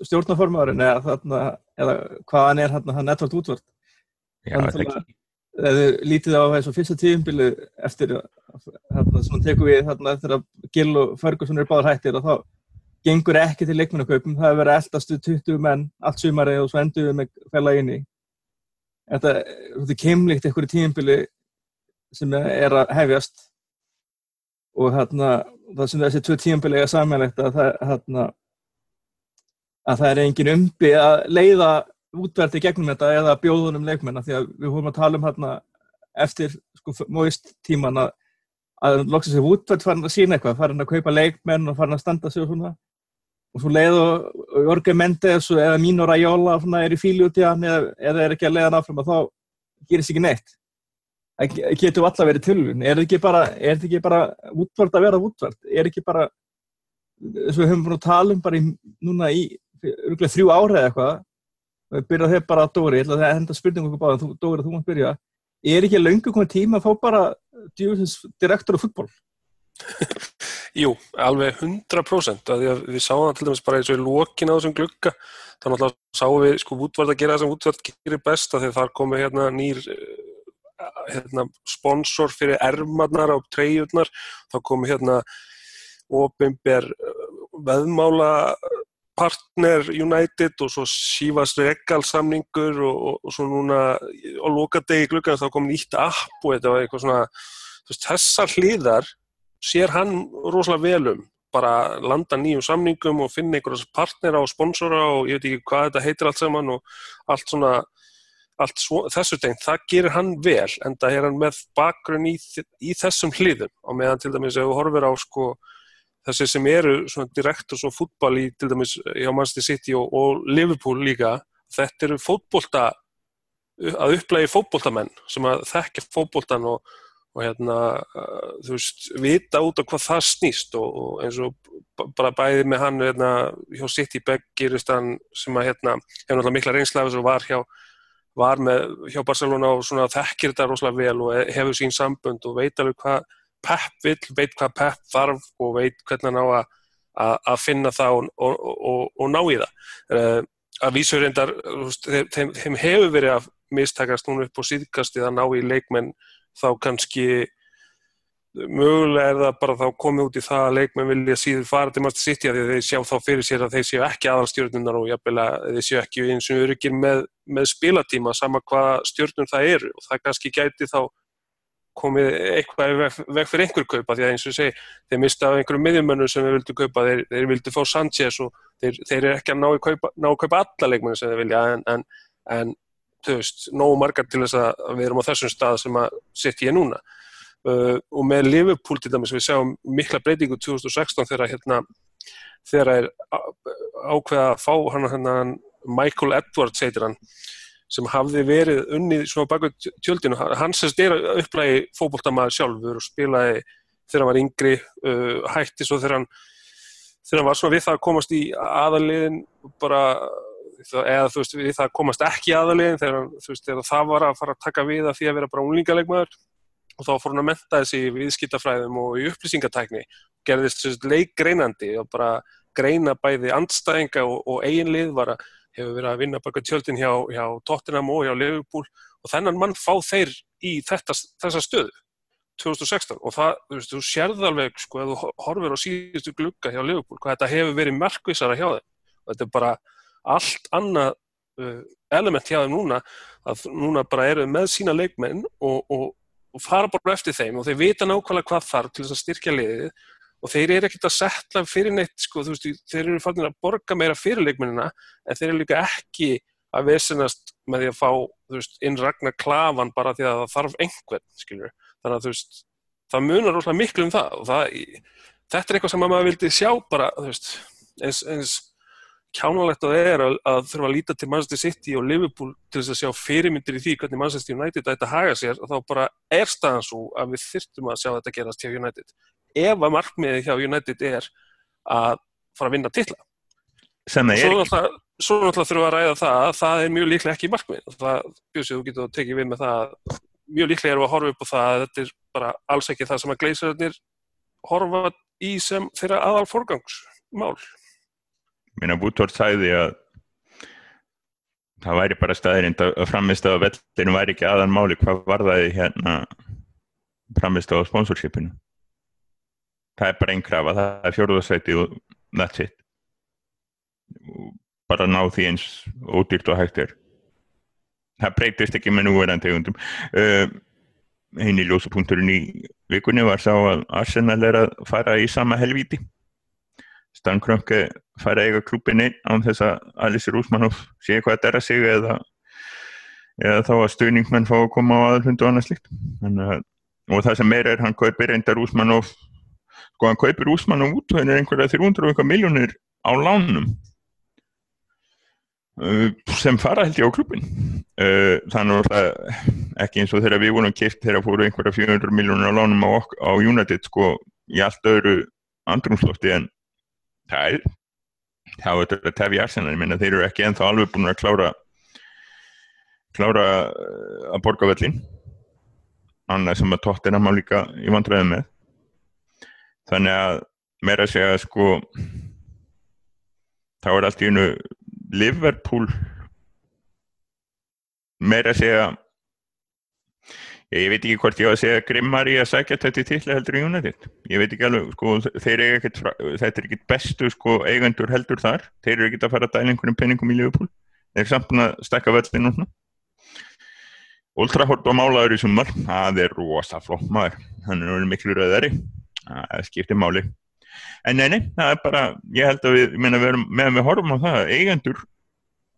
stjórnaformaðurinn eða, þarna, eða hvaðan er hann nettvart útvart
Já, það ekki?
eða lítið á þessu fyrsta tíumbili eftir að þarna, sem tekur við þarna eftir að Gill og Ferguson eru báðar hættir og þá gengur ekki til leikmennakaupum, það hefur verið eldastu 20 menn allt sumari og svo endur við með fælaginni þetta, þetta er keimlíkt einhverju tímbili sem er að hefjast. Og þarna það sem þessi tvö tímbili er samanlegt að það, þarna, að það er engin umbi að leiða útverði gegnum þetta eða bjóðunum leikmenn því að við hófum að tala um hérna eftir sko móist tíman að að loksast sér útverð farin að sína eitthvað farin að kaupa leikmenn og farin að standa sig og svona. Og svo leið og Jorge Mendes eða Mino Raiola er í fíli út í hann eða, eða er ekki að leiða náfram og þá gerist ekki neitt. Það getur alltaf verið tilvun er þetta ekki bara, bara útvöld að vera útvöld er ekki bara eins og við höfum búin að tala um bara í, núna í þrjú ára eða eitthvað. Við byrjaðum þegar bara að Dóri. Ég ætla að henda spurningum okkur báðan, Dóri þú mátt byrja. Er ekki löngu komið tíma að fá bara djúðins direktor af fútból
Jú, alveg 100% að að við sáum það til dæmis bara eins og í lókin á þessum glukka þannig að sáum við sko útvart að gera það sem útvart gerir best að þegar þar komi hérna nýr eh, hérna, sponsor fyrir ermarnar á treyjurnar. Þá komi hérna ofinber eh, veðmála partner United og svo sífast regalsamningur og, og, og svo núna á lókadegi glukkan þá kom nýtt app og þetta var eitthvað svona þessar hliðar sér hann rosalega velum bara landa nýjum samningum og finna einhverjars partnera og sponsora og ég veit ekki hvað þetta heitir allt saman og allt svona allt svo, þessu tegn, það gerir hann vel en það er hann með bakgrunn í, í þessum hliðum. Og meðan til dæmis ef við horfum á sko þessi sem eru svona direktors og fútbal í til dæmis hjá Manchester City og, og Liverpool líka, þetta eru fótbolta að upplægi fótboltamenn sem að þekkja fótboltan og og hérna, uh, þú veist, vita út á hvað það snýst og, og eins og bara bæði með hann hérna, hjá City Begg gerist hann sem að hérna, hefur náttúrulega mikla reynslafis og var hjá, var með hjá Barcelona og svona þekkir þetta rosalega vel og hefur sín sambund og veit alveg hvað Pep vil, veit hvað Pep þarf og veit hvernig hann á að, að, að finna það og, og, og ná í það. Uh, að vísur reyndar, þeim, þeim hefur verið að mistakast núna upp á síðkastið að ná í leikmenn þá kannski mögulega er það bara þá komið út í það að leikmenn vilja síður fara til Master City að þeir sjá þá fyrir sér að þeir séu ekki aðalstjórnunar og jafnvel að þeir séu ekki eins og öryggir með, með spilatíma sama hvað stjórnum það eru og það kannski gæti þá komið eitthvað veg fyrir einhver kaupa því að eins og segi, þeir mista af einhverju miðjumönnur sem þeir vildu kaupa, þeir, þeir vildu fá Sanchez og þeir, þeir eru ekki að ná að kaupa, kaupa alla leikmennu sem þeir vilja en, en, en þú veist, nógu margar til þess að við erum á þessum stað sem að setja ég núna. Uh, og með Liverpool til dæmis við sjáum mikla breytingu 2016 þegar hérna þegar er ákveða að fá hann, hann Michael Edwards heitir hann sem hafði verið unnið svona baka tjöldinu, hann sérst er upplægi fókbóltamaður sjálfur og spilaði þegar hann var yngri uh, hætti svo þegar hann þegar hann var svona við það að komast í aðaliðin bara eða þú veist við það komast ekki aðalegin þegar, veist, þegar það var að fara að taka við að því að vera bara unglingalegmaður. Og þá fór hann að menta þessi í viðskiptafræðum og í upplýsingatækni. Gerðist leikgreinandi og bara greina bæði andstæðinga og, og eiginlið var að hefur verið að vinna baka tjöldin hjá, hjá Tottenham og hjá Liverpool og þennan mann fá þeir í þetta, þessa stöðu 2016 og það, þú veist, þú sérðalveg sko, að þú horfir á síðustu glugga hjá Liverpool, hvað þetta hefur verið merkvísara hjá þeim. Og þetta er bara allt annað uh, element hjá þeim núna að núna bara eru með sína leikmenn og, og, og fara bara eftir þeim og þeir vita nákvæmlega hvað þarf til þess að styrkja liðið og þeir eru ekkert að setla fyrir neitt sko, veist, þeir eru farin að borga meira fyrir leikmennina en þeir eru líka ekki að vesenast með því að fá veist, inn ragnar klafan bara því að það þarf einhvern, skiljur, þannig að þú veist það munar rosalega miklu um það og það, þetta er eitthvað sem maður vildi sjá bara, þú veist, eins, eins kjánalegt að það er að, að þurfa að líta til Manchester City og Liverpool til þess að sjá fyrirmyndir í því hvernig Manchester United ætti að haga sér og þá bara er staðan svo að við þurftum að sjá þetta gerast hjá United ef að markmiði hjá United er að fara að vinna tilla Svo náttúrulega, svo náttúrulega þurfum við að ræða það að það er mjög líklega ekki markmið. Það bjóðs ég þú getur að tekið við með það mjög líklega við að horfa upp á það að þetta er bara alls ekki það sem að gleysararnir horfa í sem þeirra aðal forgangsmál.
Minna Bútvort sæði að það væri bara staðirind að framist að vellinu væri ekki aðan máli hvað var það hérna framist á sponsorshipinu það er bara einn krafa, það er fjórðarsæti og that's it. Og bara ná því eins ódýrt og hægt er. Það breytist ekki með núverðan tegundum. Uh, eini ljósapunkturinn í vikunni var sá að Arsenal er að fara í sama helvíti. Stan Kroenke fara eiga klúpin einn án þess að Alice Rúsmannhoff sé hvað þetta er að sig eða, eða þá að stuðningsmenn fá að koma á aðalhund og annað slikt og það sem meira er hann kaupir enda Rúsmannhoff sko hann kaupir Rúsmannhoff út og hann er einhverja 300 miljónir á lánum Uh, sem fara held ég á klubin þannig að ekki eins og þegar við vorum kipt þegar fóru einhverja 400 miljónir á lánum á, á United sko í allt öðru andrumslótti en það er þá er þetta tefi Arsenal, ég menna þeir eru ekki enþá alveg búin að klára klára uh, að borga völlin annað sem að tóttina má líka í vandræðum með þannig að meira segja sko þá er allt í unnu Liverpool meira að segja ég veit ekki hvort ég á að segja grimmar í að sækja þetta til heldur í United. Ég veit ekki alveg, sko, þeir eiga ekkert þetta er ekkert bestu, sko, eigendur heldur þar. Þeir eru ekkert að fara að dæla einhvern penningum í Liverpool, þeir er samt að stekka völdin og Ultrahort og málaður í sumar. Það er rosa flott maður. Hann er miklu röðari það skiptir máli. En neini, það er bara ég held að við, meina, við meðan við horfum á það eigendur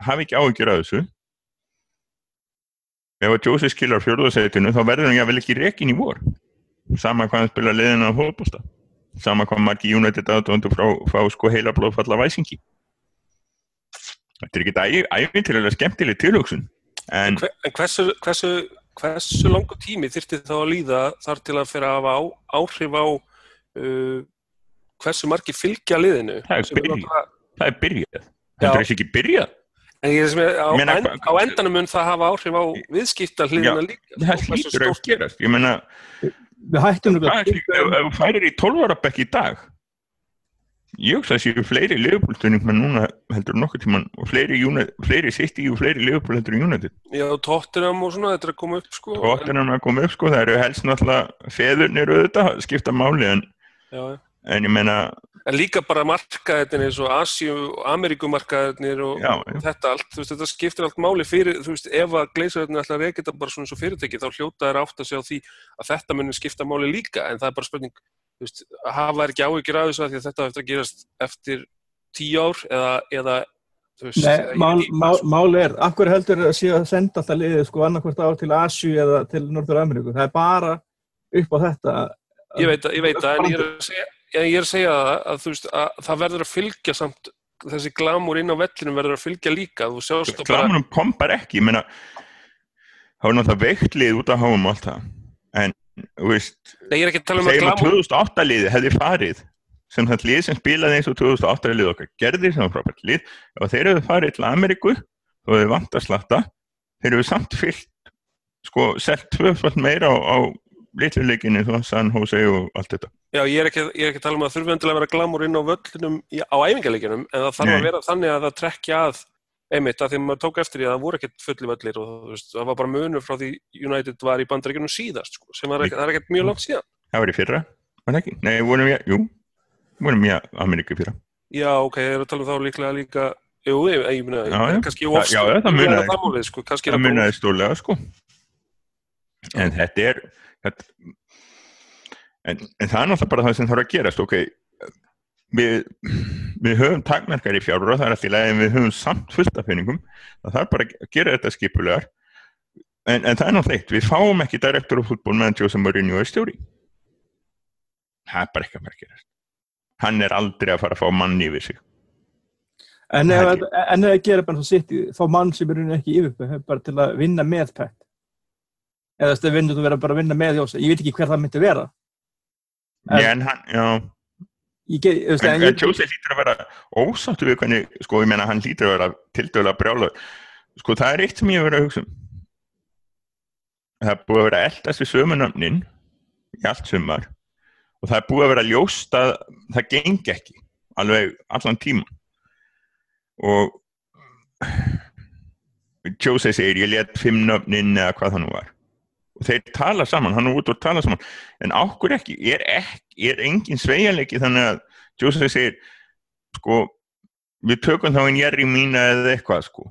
hafi ekki áhyggjur af þessu. Ef að Jósi skilar fjörðarsætinu þá verður hann jável ekki rekin í vor. Sama hvað hann spila leðina á hóðbústa sama hvað margi United aðdóndu frá, frá sko heila blóðfalla væsingi þetta er ekki æfintilega skemmtileg tilhugsun.
En, en hversu, hversu, hversu langu tími þyrti þá að líða þar til að fyrir að hafa á, áhrif á uh, hversu margi fylgja liðinu?
Það er byrjað. það, það er byrjað, það er ekki byrjað.
En ég er sem að á, end, á endanum mun það hafa áhrif á viðskipta hliðina líka.
það hlýtur að gerast. Ég ef þú færir í 12 ára bekk í dag ég hugsa að séu fleiri liðbúlstunning með núna heldur nokkur tíman og fleiri, fleiri í og fleiri liðbúl heldur í United.
Já, tóttinam og svona, þetta er að koma upp sko.
Tóttinam er að koma upp sko, það eru helst náttúrulega feðurnir auðvitað, skipta máli en
Já, já.
En ég meina
en líka bara markaðinir eins og Asíu og Ameríkumarkaðinir og
já,
þetta allt, þú veist, þetta skiptir allt máli fyrir, þú veist, ef að gleisaröðinu ætla að reyna þetta bara svona eins og fyrirtæki, þá hljóta er átt að segja á því að þetta munir skipta máli líka, en það er bara spurning, þú veist, hafa er ekki áhyggjur af þessu að því að þetta eftir að gerast eftir tíu ár eða, eða
veist, Nei, mál, mál, mál er, akkur heldur að séu að senda alltaf liðið sko annarkvært ár til Asíu eða til Norður Ameríku, það er bara upp á þetta
Ég veit að, ég veit að, en ég er að segja ég er að segja það að, veist, að það verður að fylgja samt þessi glamur inn á vellinu verður að fylgja líka.
Glamurum bara... kom bara ekki. Ég meina það var náttúrulega veiklið út af háum allt það. En veist,
Nei, ég er ekki að tala um
að glamur 2008 liði hefði farið sem það lið sem spilaði eins og 2008 lið okkar gerði sem var frábært lið og þeir hefði farið til Ameríku og hefði vant að slatta. Þeir hefði samt fyllt sko, selt tvöfald meira á, á litluleikinni, San Jose og allt þetta.
Já, ég er ekki, ég er ekki að tala um að þurfi endilega að vera glamur inn á völlunum á æfingarleikinum en það þarf Nei. að vera þannig að það trekkja að einmitt að því maður tók eftir því að það voru ekkert fulli völlir og veist, það var bara munur frá því United var í bandreikunum síðast sko, sem var ekkert, ekkert mjög langt síðan.
Það var í fyrra, var það ekki? Nei, vorum við, jú, vorum að Ameríku fyrra.
Já, ok, ég er að tala um þá líklega líka Jú, ég, ég
að kannski ofst Það munaði. Sko, stórlega sko. En þetta er þetta, en, en það er náttúrulega bara það sem þarf að gerast ok, við, við höfum takmarkar í fjárur og það er alltaf í lagi en við höfum samt fullt af finningum það þarf bara að gera þetta skipulegar. En, en það er náttúrulega eitt, við fáum ekki direktor á fútból meðan Jose Mourinho er stjóri. Það er bara ekki að vera að gerast. Hann er aldrei að fara að fá manni yfir sig.
En ef það gerir bara svo sitt þá mann sem er ekki yfir bara til að vinna með pætt eða þú veist, þú verður bara að vinna með Jósa ég veit ekki hver það myndi vera.
En, en hann, já.
Get, veist, en,
en Jósa lítur að vera ósáttu við hvernig, sko, ég menna hann lítur að vera tildöðulega brjála sko, það er eitt sem ég verður að hugsa um. Það er búið að vera eldast við sömunöfnin í allt sumar og það er búið að vera ljóst að það gengi ekki alveg allan tíma og Jósa segir ég let fimm nöfnin eða hvað það nú var þeir tala saman, hann er út og tala saman. En ákkur ekki, er, ekki, er engin sveianleiki þannig að Jose segir sko, við tökum þá einn jæri mína eða eitthvað sko.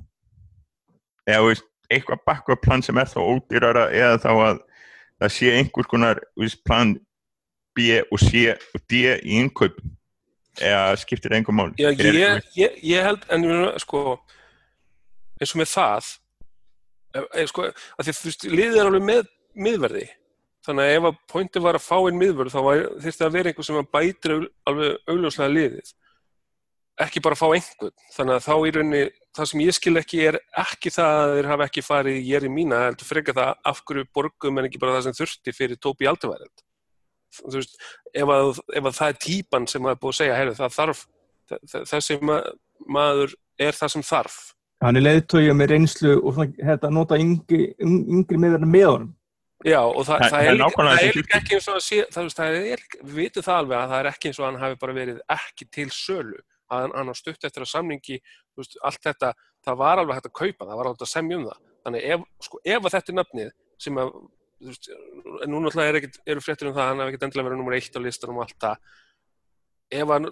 Eða veist, eitthvað bakkvaplan sem er þá ódýrara eða þá að það sé einhvers konar veist, plan B og C og D í innkaup eða skiptir einhver mál
Já, ég, ég, ég held en sko eins og með það eða, sko, að því þú veist, liðið er alveg með miðverði. Þannig að ef að pointi var að fá einn miðverð þá þurfti að vera einhver sem bætir alveg augljóslega liðið. Ekki bara að fá einhvern. Þannig að þá í rauninni, það sem ég skil ekki er ekki það að þeir hafa ekki farið ég er í mína, heldur freka það af hverju borgum en ekki bara það sem þurfti fyrir tópi aldurvæðind þú veist, ef að, ef að það er típan sem er búið að segja, heyrðu, það þarf þessi maður er það sem þarf.
Hann er leiðtögja með reynslu og hérna nota yngri, yngri meðverðin með honum
Já, og það, það, það er, er, er ekki eins og að sé, það, það er, við vitum það alveg að það er ekki eins og að hann hafi bara verið ekki til sölu, að hann, hann á stutt eftir að samningi, veist, allt þetta, það var alveg hægt að kaupa, það var alveg að semja um það. Þannig ef, sko, ef að þetta er nöfnið sem að, þú veist, en nú náttúrulega er ekkit, eru fréttir um það, hann hafi ekkert endilega verið nummer eitt á listanum og allt það, ef að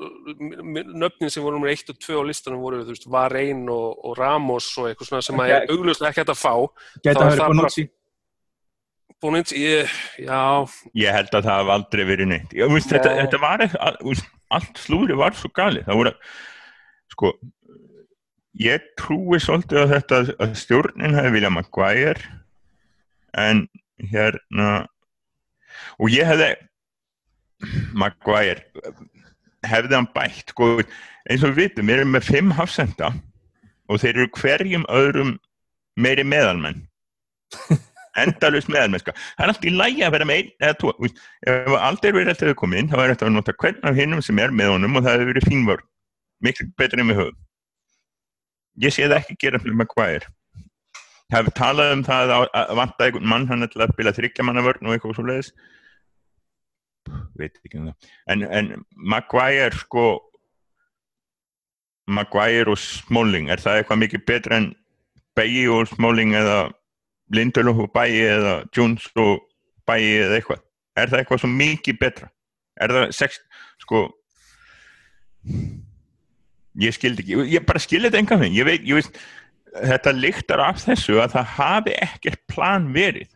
nöfnin sem voru nummer eitt og tvö á listanum voru, þú veist, Varein og, og Ramos og eitthvað svona sem að er augljóslega ekki hægt að fá,
þá er það bara
Bónins, ég, já.
Ég held að það haf aldrei verið neitt. Ég, veist, þetta, þetta var eitthvað allt slúri var svo gali það voru, sko ég trúi svolítið að þetta að stjórnin hefði viljað Maguire en hérna og ég hefði Maguire hefði hann bætt sko, eins og við vitum, við erum með fimm hafsenda og þeir eru hverjum öðrum meiri meðalmenn endalust meðalmennska það er alltaf í lægi að vera með einn eða tvo ef aldrei verið alltaf komið inn þá er þetta að nota hvern af hinnum sem er með honum og það hefur verið fínvörð miklu betur en við höfum. Ég sé það ekki gera fyrir Maguire. Það hefur talað um það að vanta einhvern mann hann ætla að spila þryggjamannavörn og eitthvað svo leiðis veit ekki um það. En, en Maguire sko Maguire og Smalling er það eitthvað mikið betur en Beggi og Smalling eða Lindelof og Bæi eða Jones og Bæi eða eitthvað. Er það eitthvað svo mikið betra? Er það sex, sko ég skildi ekki ég bara skildi þetta enga fyrir ég veit, ég veist, þetta líktar af þessu að það hafi ekkert plan verið.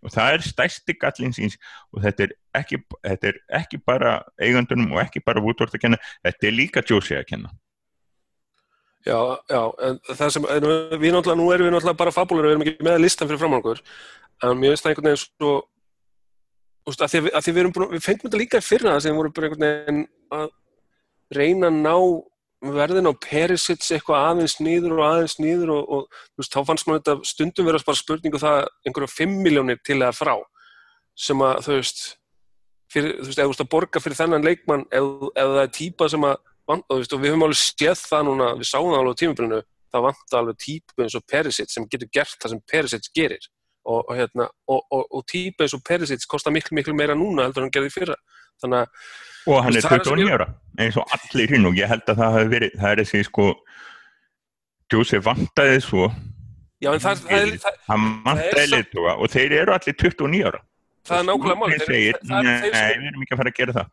Og það er stæsti gallinsins og þetta er ekki, þetta er ekki bara eigandunum og ekki bara Woodward að kenna þetta er líka Josie að kenna
Já, já, en það sem, en við náttúrulega, nú erum við náttúrulega bara fabúlar, við erum ekki með listan fyrir framangur, en mér finnst það einhvern veginn svo, þú veist, að því að, því við erum búin, við fengum þetta líka í fyrra það sem voru bara einhvern veginn að reyna að ná verðin á Perisits eitthvað aðeins nýður og aðeins nýður og, og þú veist, þá fannst maður þetta stundum verið bara spurningu það einhverja 5 miljónir til eða frá sem að, þú veist, fyrir, þú veist, það vant, og, veist, og við höfum alveg séð það núna, við sáum það alveg á tímafélinu, það vant alveg típu eins og Perisic sem getur gert það sem Perisic gerir. Og, og, hérna, og típu eins og Perisic kostar miklu miklu meira núna heldur hann gerði fyrra. Þannig að
og hann er 29 ára, eins og allir hinn og ég held að það hafi verið, það er þessi sko Jósef vantaði svo
Já, en það, það, það,
hann vantaði leituga og þeir eru allir 29 ára.
Það er nákvæmlega mál
nei, við erum ekki að fara að gera það.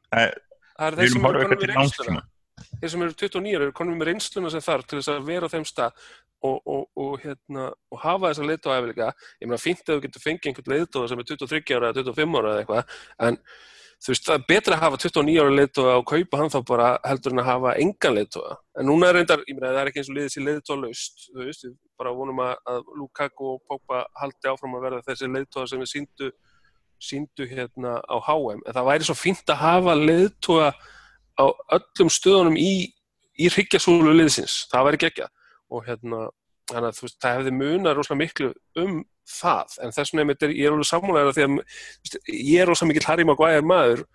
Við erum horfað eitthvað til námstíma
þeir sem eru 29 eru konum með reynsluna sem þarf til þess að vera á þeim stað og, og, og, hérna, og hafa þessa leiðtóðæfilega ég meina fínt að þú getur fengið einhvern leiðtóða sem er 23 ára eða 25 ára eða eitthvað en þú veist það er betra að hafa 29 ára leiðtóða og kaupa hann þá bara heldur en að hafa engan leiðtóða en núna er reyndar, ég meina það er ekki eins og liðið sér leiðtóða laust þú veist, við bara vonum að, að Lukaku og Pogba haldi áfram að verða þessi leiðtóða sem við síndu, síndu hérna á HM en það væri svo fínt að hafa leiðtóða á öllum stöðunum í, í hryggjasúlu liðsins, það væri gegja og hérna, þannig að veist, það hefði munað rosalega miklu um það. En þess vegna ég er alveg sammálega því að veist, ég er rosalega mikil Harry Maguire maður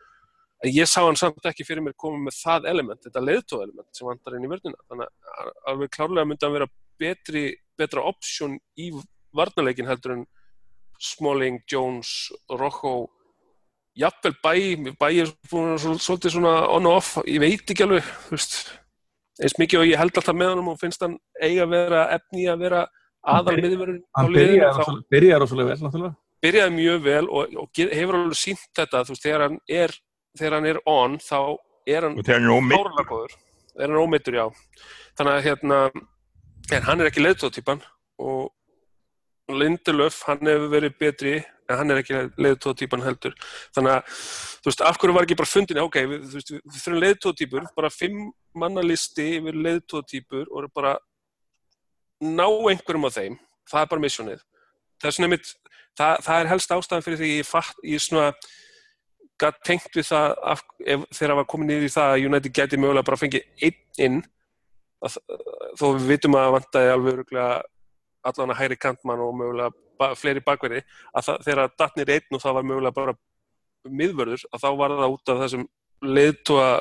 en ég sá hann samt ekki fyrir mér koma með það element, þetta leðtóelement sem vandar inn í vörnina, þannig að alveg klárlega myndi að vera betri, betra option í varnaleikin heldur en Smalling, Jones, Rojo jafnvel bæ, bæ er svolítið svona on og off, ég veit ekki alveg, þú veist, eins mikið og ég held alltaf með hann og finnst hann eiga að vera efni að vera aðal
liðinu. Hann byrjaði rosalega vel náttúrulega.
byrjaði mjög vel og, og hefur alveg sínt þetta, þú veist, þegar hann er, þegar hann er on, þá er hann fárlega góður. Er hann ómeittur, já. Þannig að hérna, en hann er ekki leiðtóðtýpan og Lindelöf, hann hefur verið betri, en hann er ekki leiðtóðtýpan heldur. Þannig að, þú veist, af hverju var ekki bara fundin, ok, við, þú veist, við, þurfum leiðtóðtýpur, bara fimm mannalisti yfir leiðtóðtýpur og bara ná einhverjum af þeim, það er bara missjónið. Það það, það er helst ástæðan fyrir því ég fatt, ég svona gat tengt við það af, ef, þegar var komin niður í það að United gæti mögulega bara fengið einn inn að, þó við vitum að það vantaði alveg allan að hæri kantmann og mögulega ba fleiri bakverði að það, þegar datnir einn og það var mögulega bara miðvörður að þá var það út af þessum leiðtóa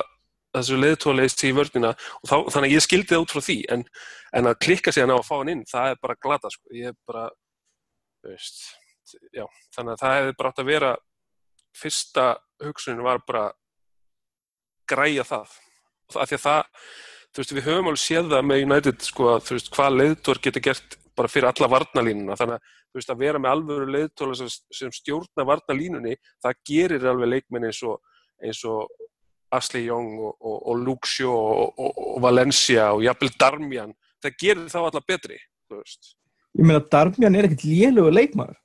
þessu leiðtóleist í vörnina. Og þá, þannig að ég skildi það út frá því en, en að klikka síðan á að fá hann inn það er bara glata sko, ég er bara veist, já, þannig að það hefði bara átt að vera fyrsta hugsunin var bara græja það. Af því að það, þú veist, við höfum alveg séð það með United, sko, að þú veist, hvað leiðtór getur gert bara fyrir alla varnalínuna þannig að, þú veist, að vera með alvöru leiðtóla sem, sem stjórna varnalínunni það gerir alveg leikmenn eins og eins og Ashley Young og, og, og Shaw og, Valencia og jafnvel Darmian það gerir þá alla betri,
Ég meina, Darmian er ekkert lélugur leikmaður.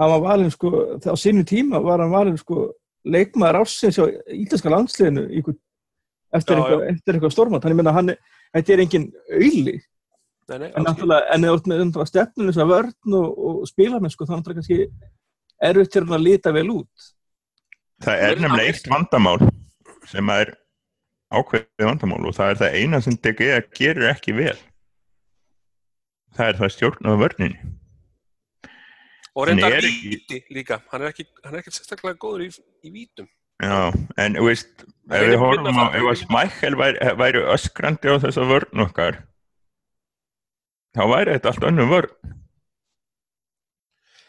Hann var valinn, sko, á sinu tíma var hann valinn, sko, leikmaður ásins á ítalska landsliðinu eftir, eitthvað, eftir eitthvað stormat. Hann er, þetta er engin auðli.
Nei, nei,
En náttúrulega, en eða með undra stefninu þess að vörn og, og spilamenn, sko, þannig að kannski erfitt til að líta vel út.
það er nefnilega eitt vandamál sem er ákveðið vandamál og það er það eina sem DG gerir ekki vel. Það er það stjórn á vörninni.
Og reyndar
er
víti líka. Hann er ekki, hann er ekki sérstaklega góður í, í vítum.
Já, en þú veist,
Það
ef
er
við horfum á,
það,
ef að Smækkel væri, væri öskrandi á þessa vörn okkar, þá væri þetta allt önnum vörn.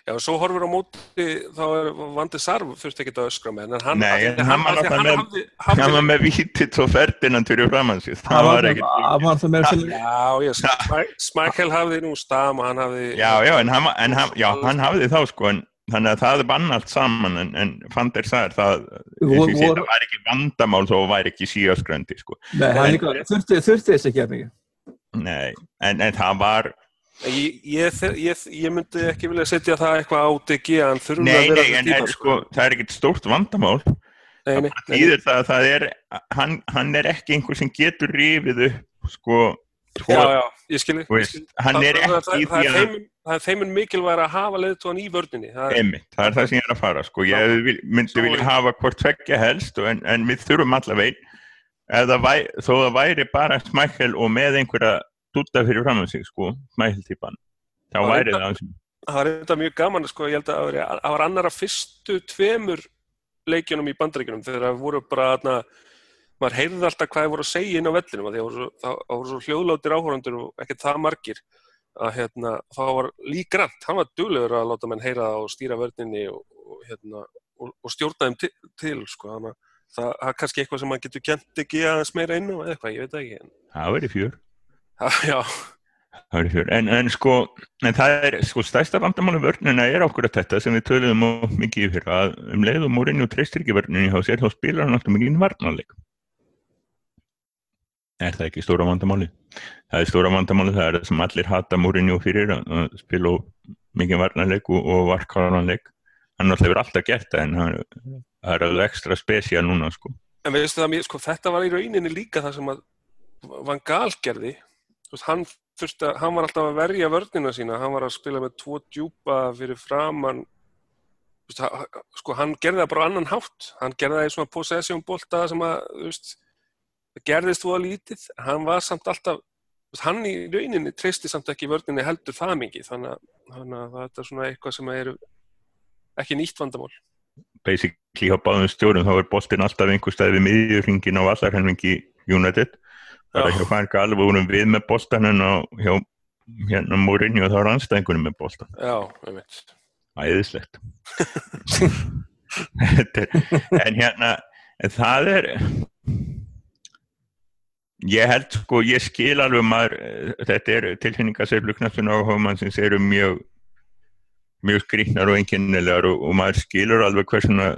já, og svo horfur á móti þá er Vandi Sarv þurfti ekki að öskra með en hann,
Nei, en
að
hann var með-
hafði,
Það var með vítið og Ferdinand fyrir framannsins, það var ekkert.
Það var það með sem...
já, ég, Smæ- Smækkel hafði nú stam og hann hafði
Já, já, en hann, en hann, já, hann hafði þá sko, en þannig að það vann allt saman, en, en Fander sagði það, og ég segi,
Vor-
það var ekki vandamál þó væri ekki síöskrandi, sko.
Nei, hann líka, þurfti, þurfti þess ekki að mikið.
Nei, en, en það var,
ég, ég, ég, ég myndi ekki vilja setja það eitthvað á DG
nei, nei, en, en sko, það er ekkert stórt vandamál,
nei, nei,
það það að það er, hann, hann er ekki einhver sem getur rifið upp, sko, sko,
já, já, ég skilji
er
það, er
að,
þeim, það er þeimur mikilvæg að hafa leiðtóðan í vörninni það
það er það sem ég er að fara, sko, ég myndi vilja hafa hvort tveggja helst, en, en við þurfum allaveg, eða væ, þó það væri bara smækkel og með einhverja dutta fyrir fram sig, sko, smækkeltípan, þá
Já,
væri það sem,
það var þetta mjög gaman sko, ég held að það var- það var annar af fyrstu tveimur leikjunum í bandaríkjunum þegar það voru bara þarna maður heyrði alltaf hvað það voru að segja inn á vellinum það voru svo, það, það voru svo hljóðlótir áhórandur og ekkert það margir að hérna, þá var Lee Grant, hann var duglegur að láta menn heyra það og stýra vörninni og, og, hérna, og, og stjórna þeim til, til sko, þannig að það er kannski eitthvað sem maður getur kent ekki aðeins meira inn eða eitthvað, ég veit ekki en,
það væri fjör. Það væri fjör. En, en sko, en það er, sko, stærsta vandamáli vörnina er okkur að þetta sem við töluðum mikið fyrra, að um leið og Mourinho treystir ekki vörninni hjá sér, þá spilar hann alltaf mikið varnarleik. Er það ekki stóra vandamáli? Það er stóra vandamáli, það er það sem allir hata Mourinho fyrir, að, spila mikið varnarleik og, og varkaranleik. Hann alltaf hefur alltaf gert það, en það er alveg ekstra spesial núna, sko.
En veistu það, mér- sko, þetta var í rauninni líka það sem að Van Gaal gerði. Veist, hann, að, hann var alltaf að verja vörnina sína, hann var að spila með tvo djúpa fyrir framann. Sko, hann gerði það bara annan hátt. Hann gerði það í svona possession bolta sem að, þú veist, gerðist þú að lítið. Hann var samt alltaf, hann í rauninni treysti samt ekki vörninni heldur það mikið. Þannig að, þannig að þetta er svona eitthvað sem er ekki nýtt vandamál.
basically hjá báðum stjórnum þá er boltinn alltaf einhver stað við miðjurringin á vallarhelmingi United bara
Já.
hjá Fanka alveg vorum við með boltan en á hjá hérna Mourinho þá er anstæðingunum með boltan
Já, ég veit.
æðislegt er- en hérna en það er ég held sko ég skil alveg maður eh, þetta er tilfinningaseflu knafsun áhugamannsins eru mjög mjög skrýtnar og einkennilegar og, og maður skilur alveg hversuna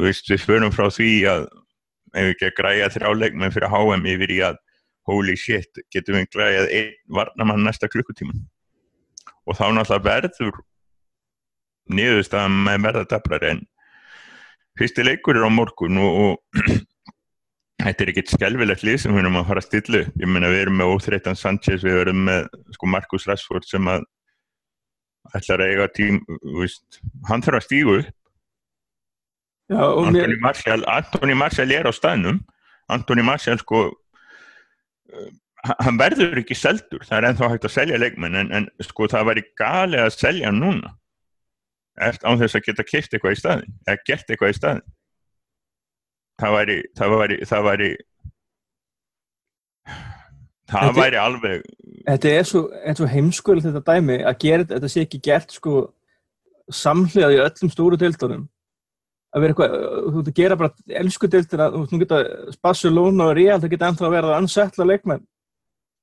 veist, við förum frá því að ef við ekki að græja þrjáleikmenn fyrir HM yfir í að holy shit, getum við græjað einn varnamann næsta klukkutíman og þá náttúrulega verður niðurstaðan með verða daflar en fyrsti leikur er á morgun og, og þetta er ekkert skelvilegt lið sem við erum að fara að stilla. Ég meina við erum með Óþreitan Sanchez, við erum með sko Marcus Rashford sem að ætlar að eiga tím, víst, hann þarf að stígu.
Já,
Antoni
mér,
Martial, Antoni Martial er á staðnum, Antoni Martial sko, uh, hann verður ekki seldur, það er ennþá hægt að selja leikmenn en, en sko það væri gali að selja núna. Eftir án þess að geta kipt eitthvað í staðin, eða gert eitthvað í staðin það væri það væri það væri það
Þetta-
væri alveg
þetta er svo, er svo heimskul þetta dæmi að gera þetta sé ekki gert sko samhliða í öllum stóru deildunum. Að vera eitthvað, þú ert að gera bara elsku deildina, þú veist, nú geta Barcelona og Real, það geta ennþá að vera að ansettla leikmenn.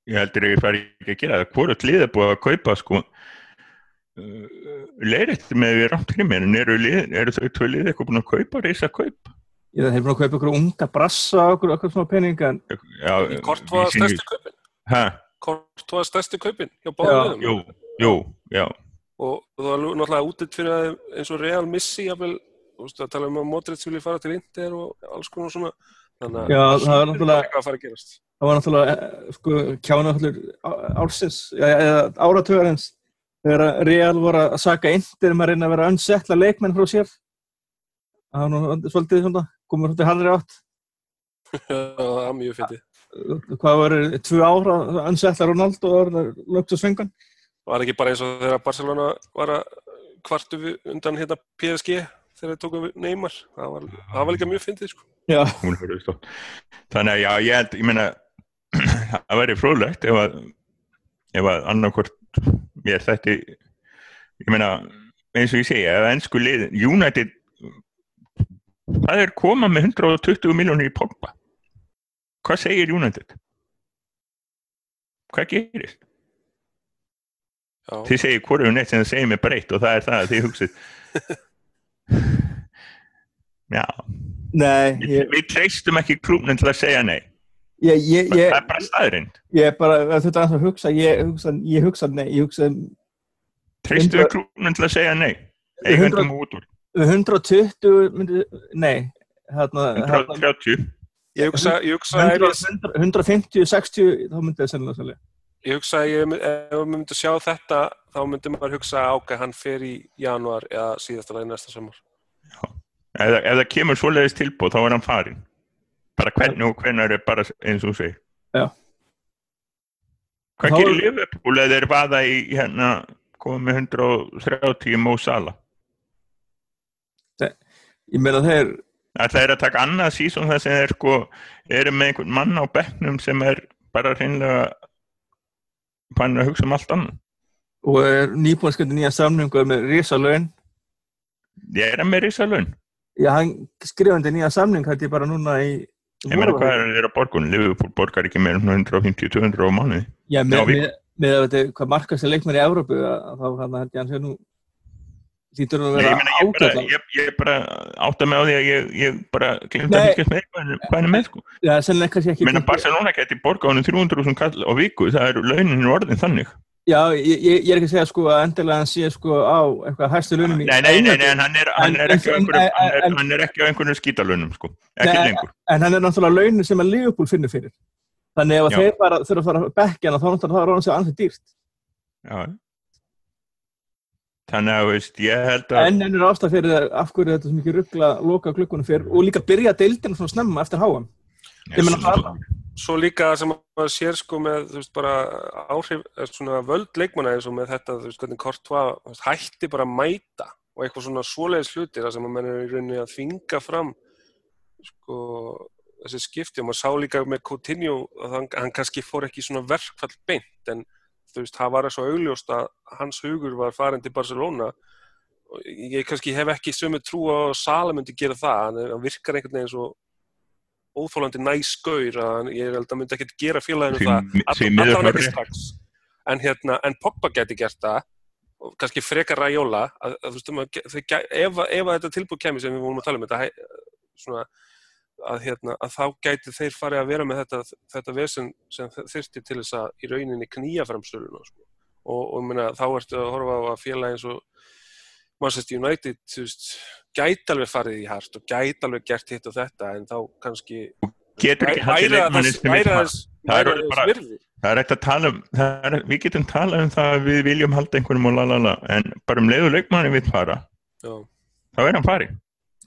Ég heldur ég fari ekki að gera það. Hvort lið er búið að kaupa sko? Leiritt með við rámt grimir en eru, lið, eru þau tvö lið eitthvað búin að kaupa reysa kaup?
Ég það hefur búin að kaupa ykkur unga brassa og okkur, okkur svona peninga en
já,
Kort var
vísin-
stærsti kaupin
ha,
Kort var stærsti kaupin hjá
Já,
báðum
jú, jú, já.
Og það var náttúrulega útitt fyrir að eins og Real missi veist að tala um að Modric vilja fara til Inter og alls konar svona. Þannig
Já, það er náttúrulega-
að fara að gerast.
Það var náttúrulega sko kjána allir ársins eða áratögarins þegar Real voru að saka Inter um að reyna að vera að ansettla leikmenn frá sér. Það var nú svolítið svona komur svolítið harðri átt.
Já, það er mjög fyndið
hvað var tvö ára að ansettla Ronaldo og það var lögt á svengan?
Var ekki bara eins og þegar Barcelona var að kvartu undan hérna PSG þegar þeir tóku við Neymar? Það var, það var líka mjög fyndið sko.
Já,
stótt þannig að já, ég held, ég meina það væri fróðlegt ef að ef að annarkvort mér þetta ég meina, eins og ég segja ef ennsku lið, United það er koma með 120 miljónir í Pogba hvað segir United? Hvað gerist?
Já,
þið segir hvoru neitt sem það segir mér breytt og það er það að þið hugsið. Já,
nei
við,
ég,
við treystum ekki klúbnin til að segja nei.
Ég, ég,
það er bara staðrind
ég er bara þetta að hugsa, ég hugsa, ég hugsa nei, ég hugsa
Treystu
Hundra-
við klúbnum til að segja nei? Eigandum út úr.
120 myndi, nei hérna, hérna
130.
ég hugsa, ég hugsa ef
100,
ég,
100, 150, 60 þá myndi það sennilega selja
ég hugsa að ef við myndum sjá þetta þá myndum maður hugsa ákveð hann fer í janúar eða síðasta lagi næsta samar
Ef, það- ef það kemur svoleiðis tilbúð, þá er hann farin. Bara hvernig og hvernig er bara eins og segir.
Já.
Hvað
Þá-
gerir Liverpool eða þeir vaða í hérna, koma með 130 Mo Salah?
ég meina þeir
Það er að taka annað sísón þar sem þeir sko eru með einhvern mann á bekknum sem er bara hreinlega fann að hugsa um allt annað.
og er nýbúinskandi nýja samningu með risa laun
Ég er að með risa laun.
já, hann skrifandi nýja samning hætti bara núna í
Ég meina hvað er þeirra borgun? Liverpool borgar ekki meira en 150-200 á mánuði.
já, með, með, með að þetta hvað markast er leikmar í Evrópu að- þá ég hann sé nú lítur að vera
meina, ég, ég, ég bara átta mig á því að ég, ég bara glemt að fylgjast með hvað er með sko.
kannski ekki
Ég meina Barcelona geti borgað honum 300.000 kall á viku, það eru launin orðin þannig.
já, ég, ég er ekki að segja sko að endilega hann sé sko á eitthvað hæstu launum í
Nei, nei, nei, nei, en hann er, hann er
En-
ekki
en- en-
á einhverjum skítalunum sko, ekki
Nei,
lengur.
en hann er náttúrulega launin sem að Liverpool finnur fyrir þannig ef þeir bara þurfa að fara að bekkja hann þá náttúrulega það er hann sér ansið dýrt
Já. Þannig að, veist, ég held að,
en ennur ástæð fyrir það, af hverju þetta sem ekki ruggla loka klukkunum fyrir og líka byrja deildina svona snemma eftir meina það-
svo líka sem maður sér sko með þú veist bara áhrif eh, svona völd leikmanna eins og með þetta þú veist hvernig kort var hætti bara að mæta og eitthvað svona svoleiðis hlutir þar sem að menn er í rauninni að þvinga fram sko þessi skipti. Og maður sá líka með Coutinho að hann, hann kannski fór ekki svona verkfall beint en þú veist það var svo augljóst að hans hugur var farin til Barcelona. Og ég kannski hef ekki sömu trú á að Sala myndi gera það hann, virkar einhvern veginn svo óþólandi næsgaur að ég held að myndi ekkert gera félaginu það allavega ekki strax. En, hérna, en Pogba geti gert það og kannski frekar ræjóla að, að, um að, ef, að- ef að þetta tilbúð kemur sem við vorum að tala um þetta svona að, hérna, að þá gæti þeir farið að vera með þetta, þetta vesen sem þyrfti til þess að í rauninni knýja fram söluna sko. og, og meina, þá ertu að horfa á að félagi eins og Manchester United veist, gæti alveg farið í hart og gæti alveg gert hitt og þetta en þá kannski
leikmanni
þess- virði
Það er ekkert að tala um, er, við getum talað um það að við viljum halda einhverjum og lalala, en bara um leiðu leikmanni við fara,
já,
þá er hann farið.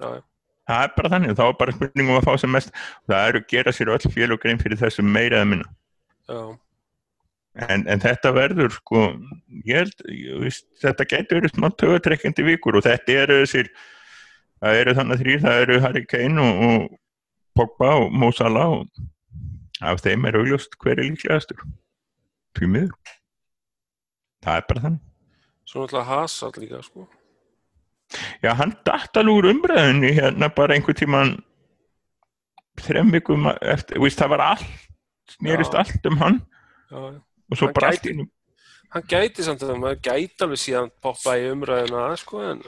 já, já.
Það er bara þannig, þá er bara spurningum að fá sem mest, það eru að gera sér öll félug grein fyrir þessu meira eða minna.
já.
En, en þetta verður, sko, ég held, ég, veist, þetta getur verið smá tögatrekkandi vikur og þetta eru þessir, það eru þannig þrýr, það eru Harry Kane og, og Pogba og Mo Salah og af þeim er augljóst hver er líklegastur. Því miður. Það er bara þannig.
svo náttúrulega Hazard líka sko.
Já, hann datt alveg úr umræðinni hérna bara einhver tíman þrem vikum eftir, víst, það var allt, snerist
Já.
allt um hann
já, já.
og svo
Hann
bara
gæti-
allt einu
hann gæti samt að maður gæti alveg síðan poppa í umræðuna sko, en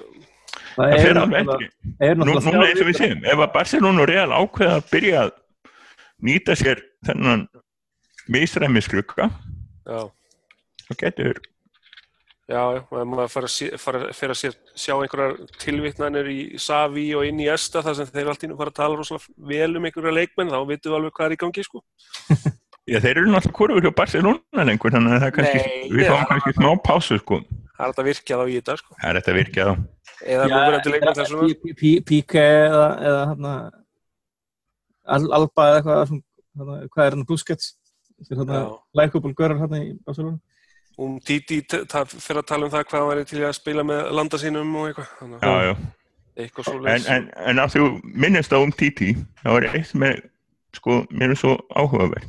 Það
það
er
fer alveg
er
Nú, núna eins og við séum, ef að Barcelona og Real ákveða að byrja að nýta sér þennan misræmisklukka,
já,
þá getur
já, maður fara, að sér, sjá einhverjar tilvittnanir í Savi og inn í Esta þar sem þeir allt í nú fara að tala rosalega vel um einhverja leikmenn þá vitum við alveg hvað er í gangi sko.
Já, þeir eru náttúrulega kurfur hjá Barcelona lengur, þannig að það er kannski,
Nei,
við fáum
ja.
kannski smá pásu, sko.
það er alltaf virkjað á í þetta sko.
Það er þetta virkið þá.
eða núverandi leikmenn þess vegna
Pí- Pí- Píke eða, eða hérna, Al- Alba eða eitthvað hérna, hvað er hann Busquets er hérna görur hérna í Barcelona
um Titi fyrir að tala um það hvað hann væri til að spila með landa sínum og eitthvað
Já, já.
eitthvað svo
En, en, en að þú minnist á um Titi, þá er eitt með, sko, mér er svo áhugaverð.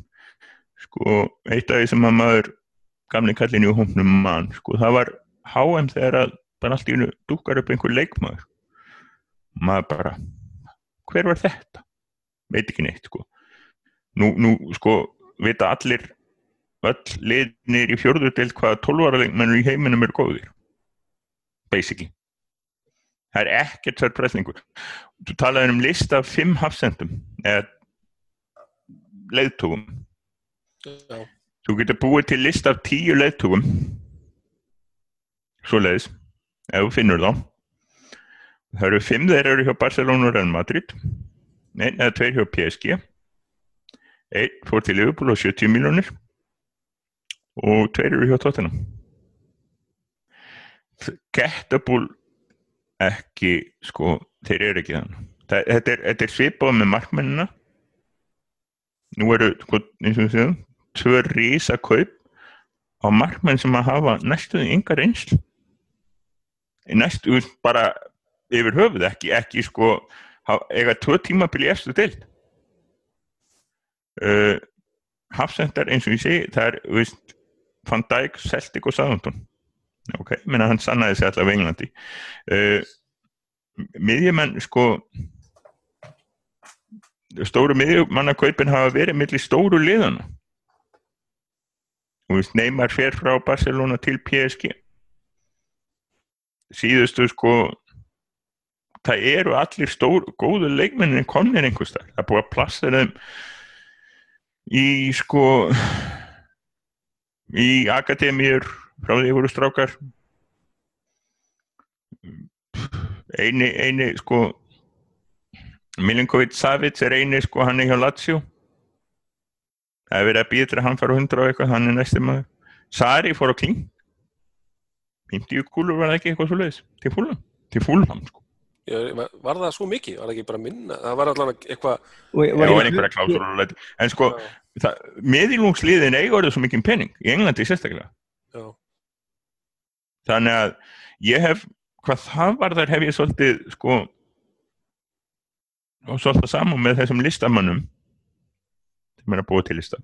Sko, eitt af því sem að maður gamli kallin í hófnum mann, sko, það var HM þegar að bara allt í hennu dúkar upp einhver leikmaður. Maður bara, hver var þetta? Veit ekki neitt, sko. Nú, nú sko, vita allir, öll liðnir í fjórðu deild hvaða 12 ára leikmennur í heiminum eru góðir. Basically. Það er ekkert sörpreslingur. Þú talaði um list af fimm hafsendum eða leiðtúgum.
já,
Þú getur búið til list af tíu leiðtúgum svoleiðis, ef þú finnur þá. Það eru fimm þeir eru hjá Barcelona og Real Madrid, einn eða tveir hjá PSG, einn fór til Liverpool á 70 miljónir og tveir eru hjá Tottenham. Gettable ekki, sko, þeir eru ekki. Það- Þetta er, er svipað með markmennina. Nú eru, sko, eins og segjum, tvö rísa kaup á markmenn sem að hafa næstuði yngar reynslu. Næstu, þú veist, bara yfir höfuð, ekki, ekki sko, eiga tvö tímabil í efstu deild. Uh, Hafsendar, eins og ég segi, það er, veist, Van Dijk, Celtic og Southampton. Ok, menna hann sannaði sig allavega Englandi. Uh, miðjumenn, sko, stóru miðjumannakaupin hafa verið millir stóru liðana. Þú veist, Neymar fer frá Barcelona til PSG. Síðustu, sko, það eru allir stóru, góðu leikmennin komnir einhvers þar. Það er búið að plassa þeim í, sko, í akademíur frá því voru strákar. Eini, eini sko Milinkovic Savic er eini sko hann er hjá Lazio. Það er verið að að hann fara á 100 og eitthvað hann er næstum maður. Sari fór á kling. 50 kúlur var það ekki eitthvað svo leiðis til fúlam, til fúlam sko
var það svo mikið? Var það ekki bara minna? Það var allan eitthvað
það en sko, meðilungsliðin eiga orðið svo mikið pening í Englandi sérstaklega.
Já,
þannig að ég hef hvað það var þar hef ég svolítið sko og svolítið saman með þessum listamannum sem er að búa til lista.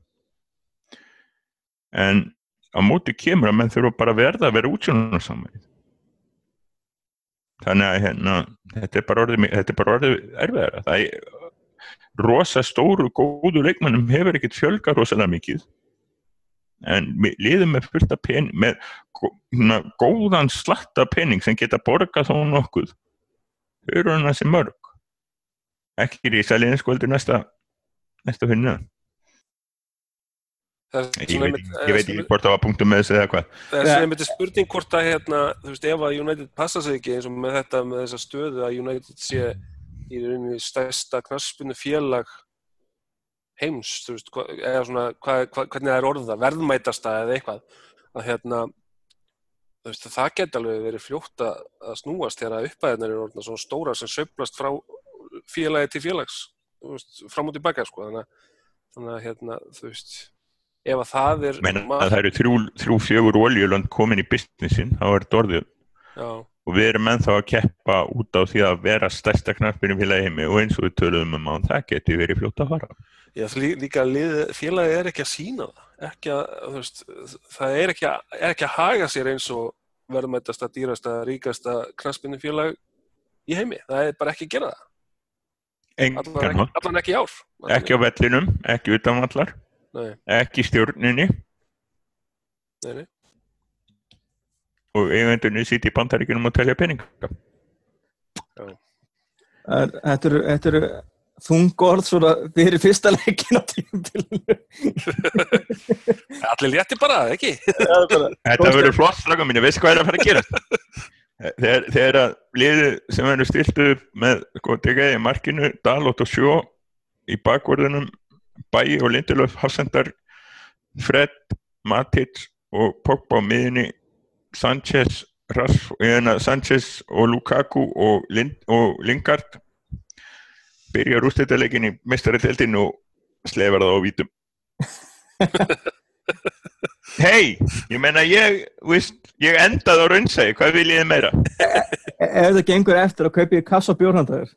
En á móti kemur að menn þurfa bara verða að vera útsjónarsamverið þannig að hérna, þetta er bara orðið, er bara orðið erfiðara. Það er rosa stóru góðu leikmannum hefur ekkert fjölga rosalega mikið. En liðum með af pening með svona góðan slatta pening sem geta borgað þó nokkuð þau eru hann þessi mörg. Ekki rísaliðin skuldur næsta næsta
er
ég veit,
einmitt-
ekki- ég veit ekki hvort það var punktum með þessu eða hvað.
Það er svona einmitt spurning hvort að hérna, þú veist, ef að United passa sig ekki eins og með þetta, með þessa stöðu að United sé í rauninni stærsta knaspinu félag heims, þú veist, hva, eða svona, hva, hva, hvernig það er orða, verðmætasta eða eitthvað, að hérna, þú veist, það geti alveg verið fljótt að, að snúast þegar uppæðinir eru orðna svona stóra sem söflast frá félagi til félags, þú veist, fram og tilbaka, sko, þannig að, þannig að hérna, þú veist, ef að það er
menn að það eru þrjú, þrjú fjögur oljulönd komin í businessin þá er þetta orðið
já,
og við erum ennþá að keppa út á því að vera stærsta knappinu félagi heimi og eins og við töluðum um að það geti verið fljótt að fara
Já, lí- líka lið, félagi er ekki að sína það. Ekki að, veist, það er ekki, að, er ekki að haga sér eins og verðmættasta, dýrasta, ríkasta knaspinu félag í heimi. Það er bara ekki að gera það. Allan ekki, allan ekki ár. Allan
ekki á vellinum ekki utanvallar,
Nei,
ekki í stjórninni
nei, nei.
og eigendunni sýti í bandaríkunum og telja
er- Þetta eru, þetta eru þungorð svona fyrir fyrsta leikin á tímabilinu.
Allir létti bara, ekki?
Þetta verður flott straka mínu, veistu hvað er að fara að gera? Þegar, þegar að liðið sem verður stilt upp með sko, degaði markinu, Dalot og Sjó í bakvörðunum, Bæi og Lindelöf, Hafsendar, Fred, Matic og Pogba á miðinni, Sanchez, Rass, Sanchez og Lukaku og, Lind, og Lingard byrjar úrstættaleikin í mestaradeldin og slefar það á vítum. Hei, ég meina ég, veist, ég endaði á raunsæði, hvað vil ég meira?
Ef það gengur eftir að kaupa í kassa bjórhandaður.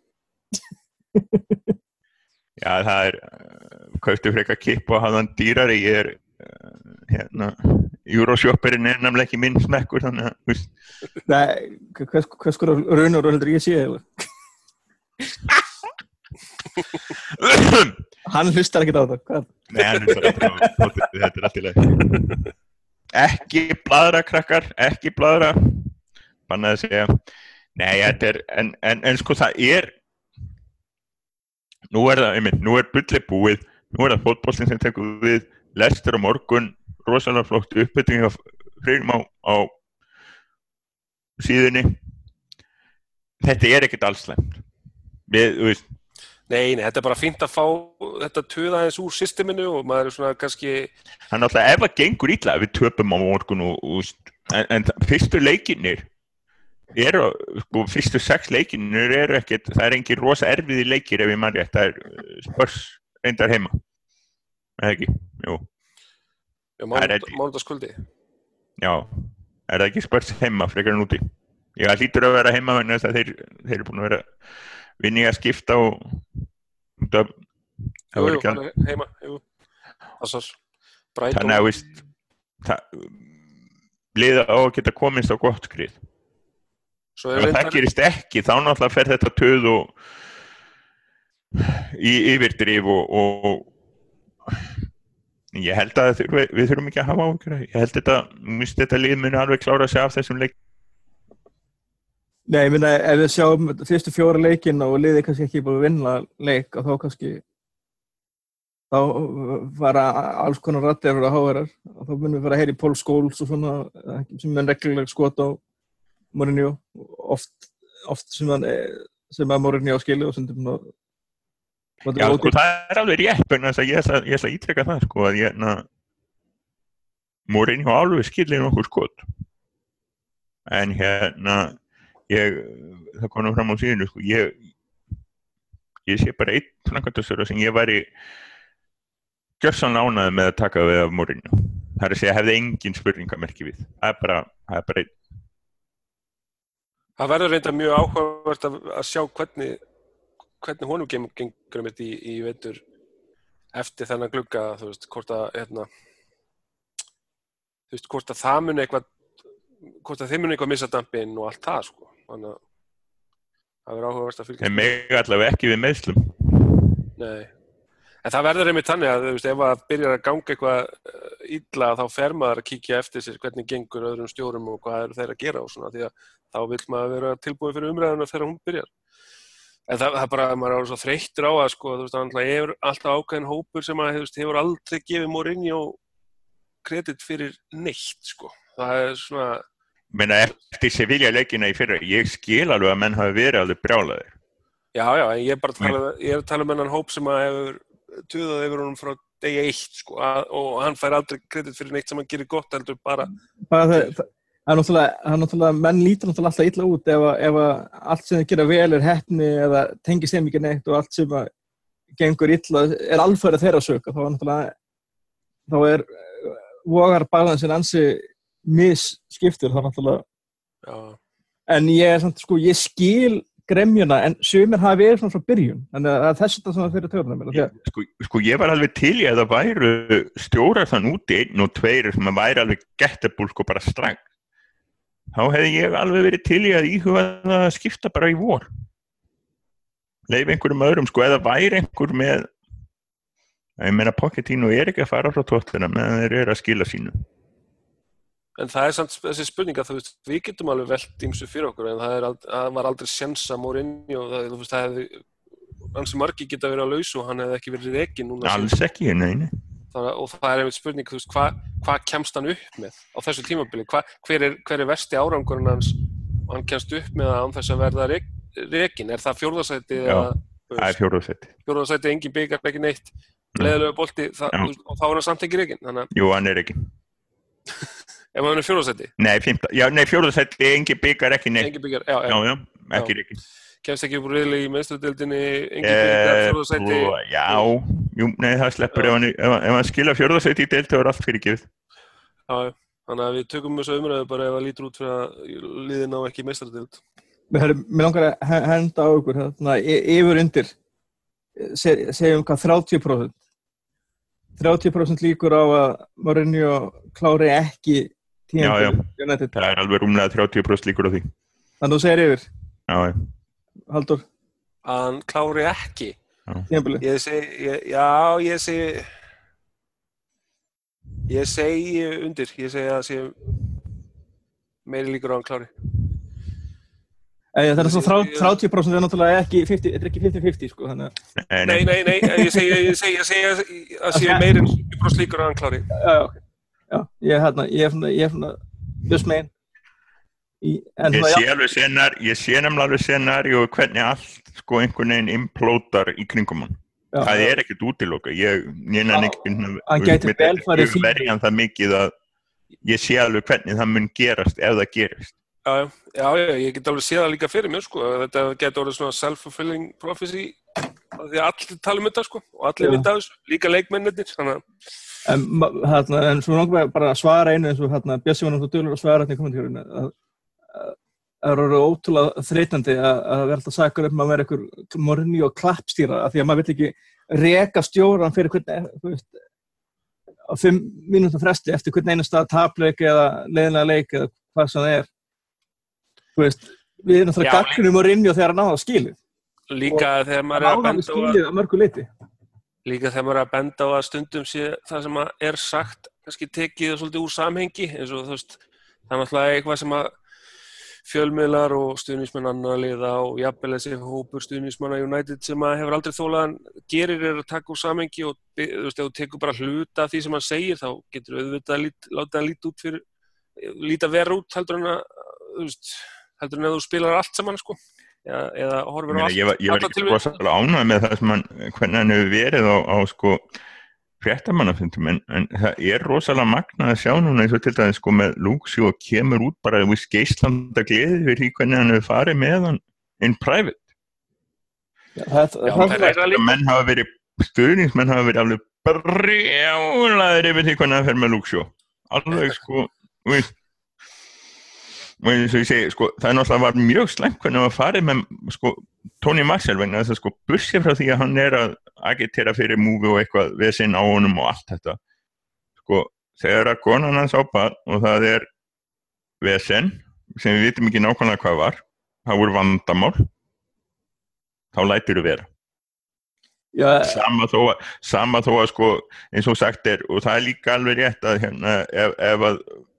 Já, það er, kauptu frekar kipp og hafðan dýrari, ég er, uh, hérna, Euroshopperinn er nefnilega ekki minn smekkur, þannig að,
Nei, hvers, hvers skoður raunur heldur ég sé? Hann hlustar ekkert á það. Hvað?
nei, hann er bara að prófa, prófa, þetta er allt í leið. Ekki bladra, krakkar, ekki bladra, bannaði að segja, nei, þetta er, en, en, en sko það er, nú er það, einmitt, nú er bulli búið, nú er það fótbollin sem tekur við, lestur á morgun, rosalega flott uppbytting af frýrum á, á síðunni. Þetta er ekkert alls slæmt. Við, veist,
Nei, nei, þetta er bara fínt að fá þetta töða eins úr systeminu og maður er svona kannski,
hann alltaf ef það gengur ítla við töpum á morgun og, og en, en það- fyrstu leikinnir eru, sko, fyrstu sex leikinnir eru ekkert, það er engin rosa erfiði leikir ef ég mann rétt, það er uh, spörs reyndar heima. Eða ekki, jú, Það
mánudagskvöldi.
já. Er það ekki spörs heima frekar en úti? Já, það lítur að vera heima þess að þeir, þeir eru búin að vera vinni að skipta og af- það
Jú, jú,
ekki að
heima, jú. Brighton.
þannig að veist það, liða á að geta komist á gott skrið.
Svo
ef það gerist ekki þá náttúrulega fer þetta töð og í yfirdrif og, og ég held að þurfi, við þurfum ekki að hafa því. ég held þetta, mist þetta lið muni alveg klára sig af þessum leik
Nei, ég minna, ef við sjáum fyrstu fjóra leikin og liðið kannski ekki búið að vinna leik og þá kannski þá fara alls konar rættir að háverar og þá munum við fara að heyra í Pól Skóls og svona sem er reglulega skot á Mourinho oft, oft sem, hann, eh, sem að Mourinho skilu og sem
Já, sko, það er alveg rétt að ég ætla, að ítreka það sko að ég na, Mourinho alveg skilir nokkuð skot. En hérna ég, það kom nú fram á síðinu sko, ég ég sé bara einn framkvæmtastöru sem ég væri gjörsan ánæði með að taka við af Mourinho. Það er að segja hefði engin spurningamerki við. Það er bara, það er bara einn.
Það verður reynda mjög áhugavert að, að sjá hvernig, hvernig honum gengur mitt í, í veitur eftir þennan glugga, þú veist, hvort að, hérna, þú veist, hvort að það muni eitthvað, hvort að þeim muni eitthvað missa dampinn og allt það, sko. Þannig að það verður áhugavert að fylgjast.
en mig allavega ekki við meðslum
Nei. En það verður einmitt þannig að þú veist, ef að byrjar að ganga eitthvað eh, illa þá fer maður að kíkja eftir sér hvernig gengur öðrum stjórum og hvað eru þeir að gera og svona því að þá vil maður vera tilbúið fyrir umræðuna þegar hún byrjar. En það, það er bara að maður er svo þreyttur á að sko, þú veist, það er alltaf ákveðin hópur sem að hefur, hefur aldrei gefið Mourinho kredit fyrir neitt sko. Það er svona...
Menna eftir Sevilla leikina í fyrra, ég skil alveg að menn hafi verið alveg brjálaðir.
Já, já, ég er bara að tala, ég er að tala um hennan hóp sem að hefur tuðað yfir honum frá degi eitt sko að, og hann fær aldrei kredit fyrir neitt sem hann gerir gott heldur bara.
bara það, það er náttúrulega, það er náttúrulega, menn lítur náttúrulega alltaf illa út ef, að- ef að allt sem þið gera vel er hefni eða tengir sem ekki neitt og allt sem að gengur illa er alfæri þeirra sög þá er náttúrulega þá er eh, vogar balansin ansi misskiptur þá náttúrulega
Já,
en ég er samt sko, ég skil gremjuna en sumir hafa verið svona frá byrjun þannig að það er þess að það fyrir töfnum mér
Ég, sko, sko ég var alveg til í að það væru stjórar þann úti, einn og tveir sem að væri alveg gettebúl sko bara strang þá hefði ég alveg verið til í að íhuga það að skipta bara í vor. Leif einhverjum öðrum sko eða væri einhver með ég meina Pochettino er ekki að fara frá tóttina meðan þeir eru að skila sínu.
En það er samt þessi spurning að þú veist, við getum alveg velt ímsu fyrir okkur en það, er, ald- það var aldrei sjensa Mourinho, það, þú veist, það hefði hansi margi geta verið á lausu og hann hefði ekki verið rekin núna
alls ekki, neini
Þannig, að- og það er einmitt spurning, veist, hvað hva kemst hann upp með á þessu tímabili, hva, hver, er, hver er versti árangurinn hans? Og hann kemst upp með það án þess að verða rek, rekin, er það fjórðasæti
Já, það er fjóruðsett
fjórðasæti, engin byggar, ekki neitt. Það,
Já.
þú veist, og þá er hann samt ekki að
jú, hann er ekki
ef hann er fjórðasæti,
nei, fymta, já, nei fjóruðsett, engi byggar ekki neitt.
Engin byggar, já, já,
já, ekki ekki
kemst ekki upp riðli í meðstöðdildinni, engin byggar,
Eh,
fjórðasæti
sko, Já, jú, nei, það sleppur ef ef ef hann skila fjórðarsæti í deilt þá er allt fyrir gefið.
já, já. þannig að við tökum þessu umræðu bara ef það lítur út fyrir að liðin á ekki meðstöðdild
Mér mér langar að he- henda á ykkur þarna, y- yfir undir se- segjum hvað 30% 30% líkur á að Mourinho klári ekki
Já, já.
United
Það er alveg rúmlega 30% líkur á því.
þannig að þú segir yfir,
Já, já.
Haldur
að hann klári ekki. Ég segi, ég, já, ég segi ég segi undir, ég segi að sé meiri líkur á hann klári.
Það er svo 30% er náttúrulega ekki 50 þetta er ekki 50-50 sko
Nei,
Nei, nei, nei, ég segi að- sé meiri en 70% líkur á hann klári.
Já, já, ok. já, ég er hérna ég er svona, ég er svona just megin í, en
Ég sé
já,
alveg senar, ég sé nefnilega alveg scenari og hvernig allt sko einhvern veginn implótar í kringum hann.
já,
Það er ekkert útiloka. Ég,
fínt.
verið hann það mikið að ég sé alveg hvernig það mun gerast ef það gerist.
Já, já, já, já, ég get alveg séð það líka fyrir mér sko, að þetta getur orðið svona self-fulfilling prophecy því að allir tala um þetta sko og allir vita þessu, líka leikmennir þannig að,
en, hérna, en svo við bara að svara einu eins og hérna, Bjössi var náttúrulega dölur að svara hérna í að- það eru ótrúlega þreytandi að, að vera alltaf sakur með að vera einhver morni og klappstýra af því að maður vill ekki reka stjóran fyrir hvernig veist, á fimm mínútum fresti eftir hvern einu stað tapleik eða leiðinlega leik eða hvað sem það er. Veist, við erum
Já,
gaggrunum og rinni og þegar að náða skilið
líka þegar maður er að benda á líka þegar maður er að benda á að stundum sé það sem er sagt kannski tekið svolítið úr samhengi eins og þú veist það er náttúrulega eitthvað sem að fjölmiðlar og stuðnismenn annar liða og jafnvel þessi hópur stuðnismanna United sem að hefur aldrei þólaðan gerir er að taka úr samhengi og þú veist, ef þú tekur bara hluta af því sem hann segir þá getur auðvitað lít, láta hann líta út fyrir líta verra út heldur en að þú veist, heldur en að þú spilar allt saman sko. Eða, eða horfir á allt
ég, var, ég var ekki rosalega ánægð með það sem hann, hvernig hann hefur verið á, á sko fréttamannafundum en, en það er rosalega magnað að sjá núna eins og til dæmis sko með Lúksi og kemur út bara við skeislanda gleði fyrir því hvernig hann hefur farið með hann in private.
það,
Já,
það,
Það
líka.
menn hafa verið stuðningsmenn hafa verið alveg brjálaðir yfir því hvernig hann fer með Lúksi alveg sko eins og ég segi sko, það er náttúrulega var mjög slengt hvernig hann var farið með sko, Tony Marshall vegna þess að sko bussið frá því að hann er að agitera fyrir múfi og eitthvað við sinn á honum og allt þetta. Sko þegar að konan hans ápað og það er vesen sem við vitum ekki nákvæmlega hvað var það voru vandamál þá lætur þú vera.
Já,
sama þó, að- sama þó að sko eins og sagt er og það er líka alveg rétt að hérna ef, ef að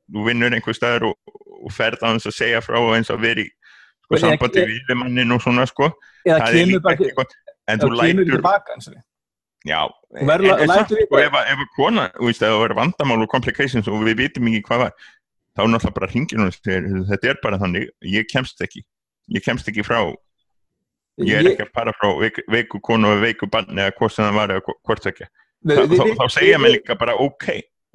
þú vinnur einhver staðar og, og ferð á þess að segja frá og eins að veri sko, sambandi
ég-
við mannin og svona sko
eða
það
kemur
ekki gott en þú
ekki
lætur
því.
já, en, samt,
vita.
sko, ef, að- að kona, þú veist, ef það verður vandamál og complications og við vitum ekki hvað var þá náttúrulega bara hringir hún þetta er bara þannig, ég kemst ekki ég kemst ekki frá ég er ekki að para frá veiku, veiku konu og veiku bann eða hvort sem það var eða hvort ekki þá, þá, þá segja mér líka bara ok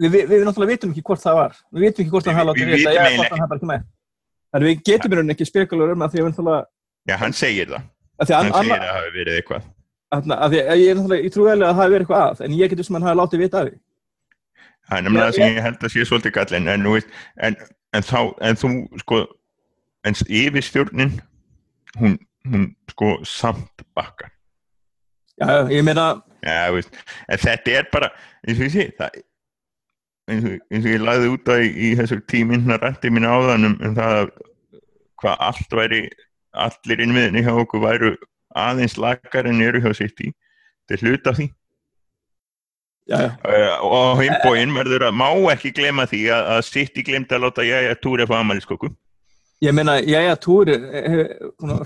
við, við, við náttúrulega vitum ekki hvort það var við vitum ekki hvort hafa látið
við vitum
ekki þannig við getum í rauninni ekki spekulur um að því að við náttúrulega
já, hann segir það,
að því að
hann
anna-
segir að það hafi verið eitthvað.
Að, að því ég er náttúrulega, ég trúi alveg að það hafi verið eitthvað að en ég getur sem hann hafi látið vita af því.
Það er nefnilega það sem ég held að sé svolítið gallin en, veist, en, en þá en þú sko en yfirstjórnin hún, hún sko samt bakkar.
Já, ég meina,
Já, veist, en þetta er bara, ég sé, það, eins, og, eins og ég lagði út á í, í þessar tíminna rætti mín áðan um, um það að hvað allt væri, allir innviðinni hjá okkur væru aðeins lakar en eru hjá sitt í, þetta er hlut af því.
já, já,
Uh, og á heimbóin verður að má ekki glema því að, að sitt í glemt að láta ég að túra fá amaliskokku.
ég meina, já, já, túri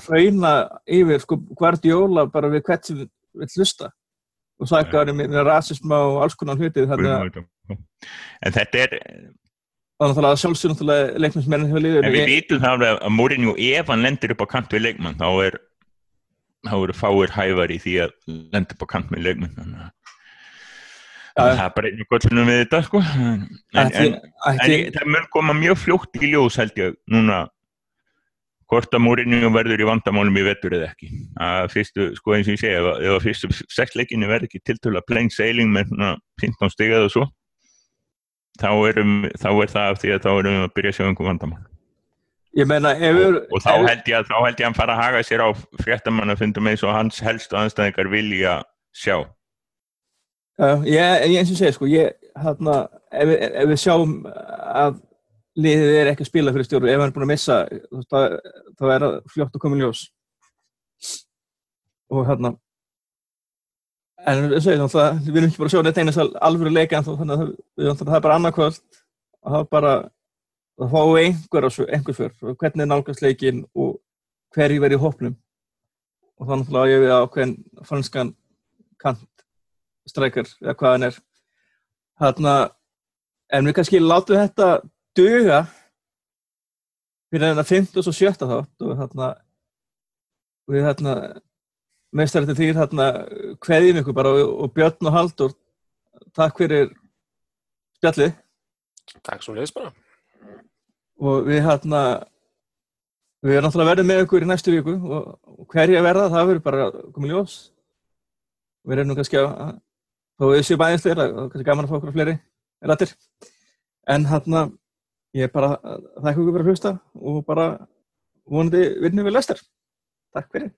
hrauna yfir sko Guardiola bara við hvert sem við hlusta. Og sagði hann með rasisma og alls konar hluti þannig að
En þetta er,
þannig að sjálfsög náttúrulega leiknismennin hefur liður
en við vitum það að Mourinho ef hann lendir upp á kant við leikmann þá er þá eru fáir hævar í því að lenda upp á kant með leikmann þannig að það er bara einu gollunum við þetta sko. En, en,
Ætli-
en, en
ætli-
ég- það mun koma mjög fljótt í ljós held ég núna hvort að Mourinho verður í vandamálum í vetur eða ekki. Að fyrstu, sko eins og ég segja ef, að- fyrstu sex leikinu verður ekki tiltölu að plain sailing með svona 15 stigað og svo þá, erum, þá er það af því að þá erum við að byrja að sjá einhver vandamál
meina,
og,
við
og þá held ég að þá held ég að hann fara að haga sér á fréttamannafundum eins og hans helstu anstæðingar vilja sjá
Já, ég, ég eins og segja, sko, ég, hérna, ef, við- ef við sjáum að liðið er ekki að spila fyrir stjóru, ef hann er búin að missa, það, það er að fljótt að koma í ljós. Og hérna, en við erum ekki bara að sjá þetta einast alvöru leika, en þó, þannig að við, það er bara annarkvöld, og það bara, fáum við einhver, á og hvernig er nálgast leikinn og hverju verið í hópnum. Og þá náttúrulega á ég við ákveðin franskan kant strækar eða hvað hann er þarna en við kannski látum þetta duga fyrir þarna 50 og 70 þátt og þarna við þarna meistarið til þýr þarna kveðjum ykkur bara og, og Björn og Haldur takk fyrir spjallið.
Takk svo leiðis bara.
og við hérna við erum náttúrulega verðum með ykkur í næstu viku og, og hverja verða það verður bara komið ljós. Við erum nú kannski að þó við séum aðeins þeirra og kannski gaman að fá okkur fleiri rættir en hérna ég er bara að þakka ykkur fyrir að hlusta og bara vonandi vinnum við lestar takk fyrir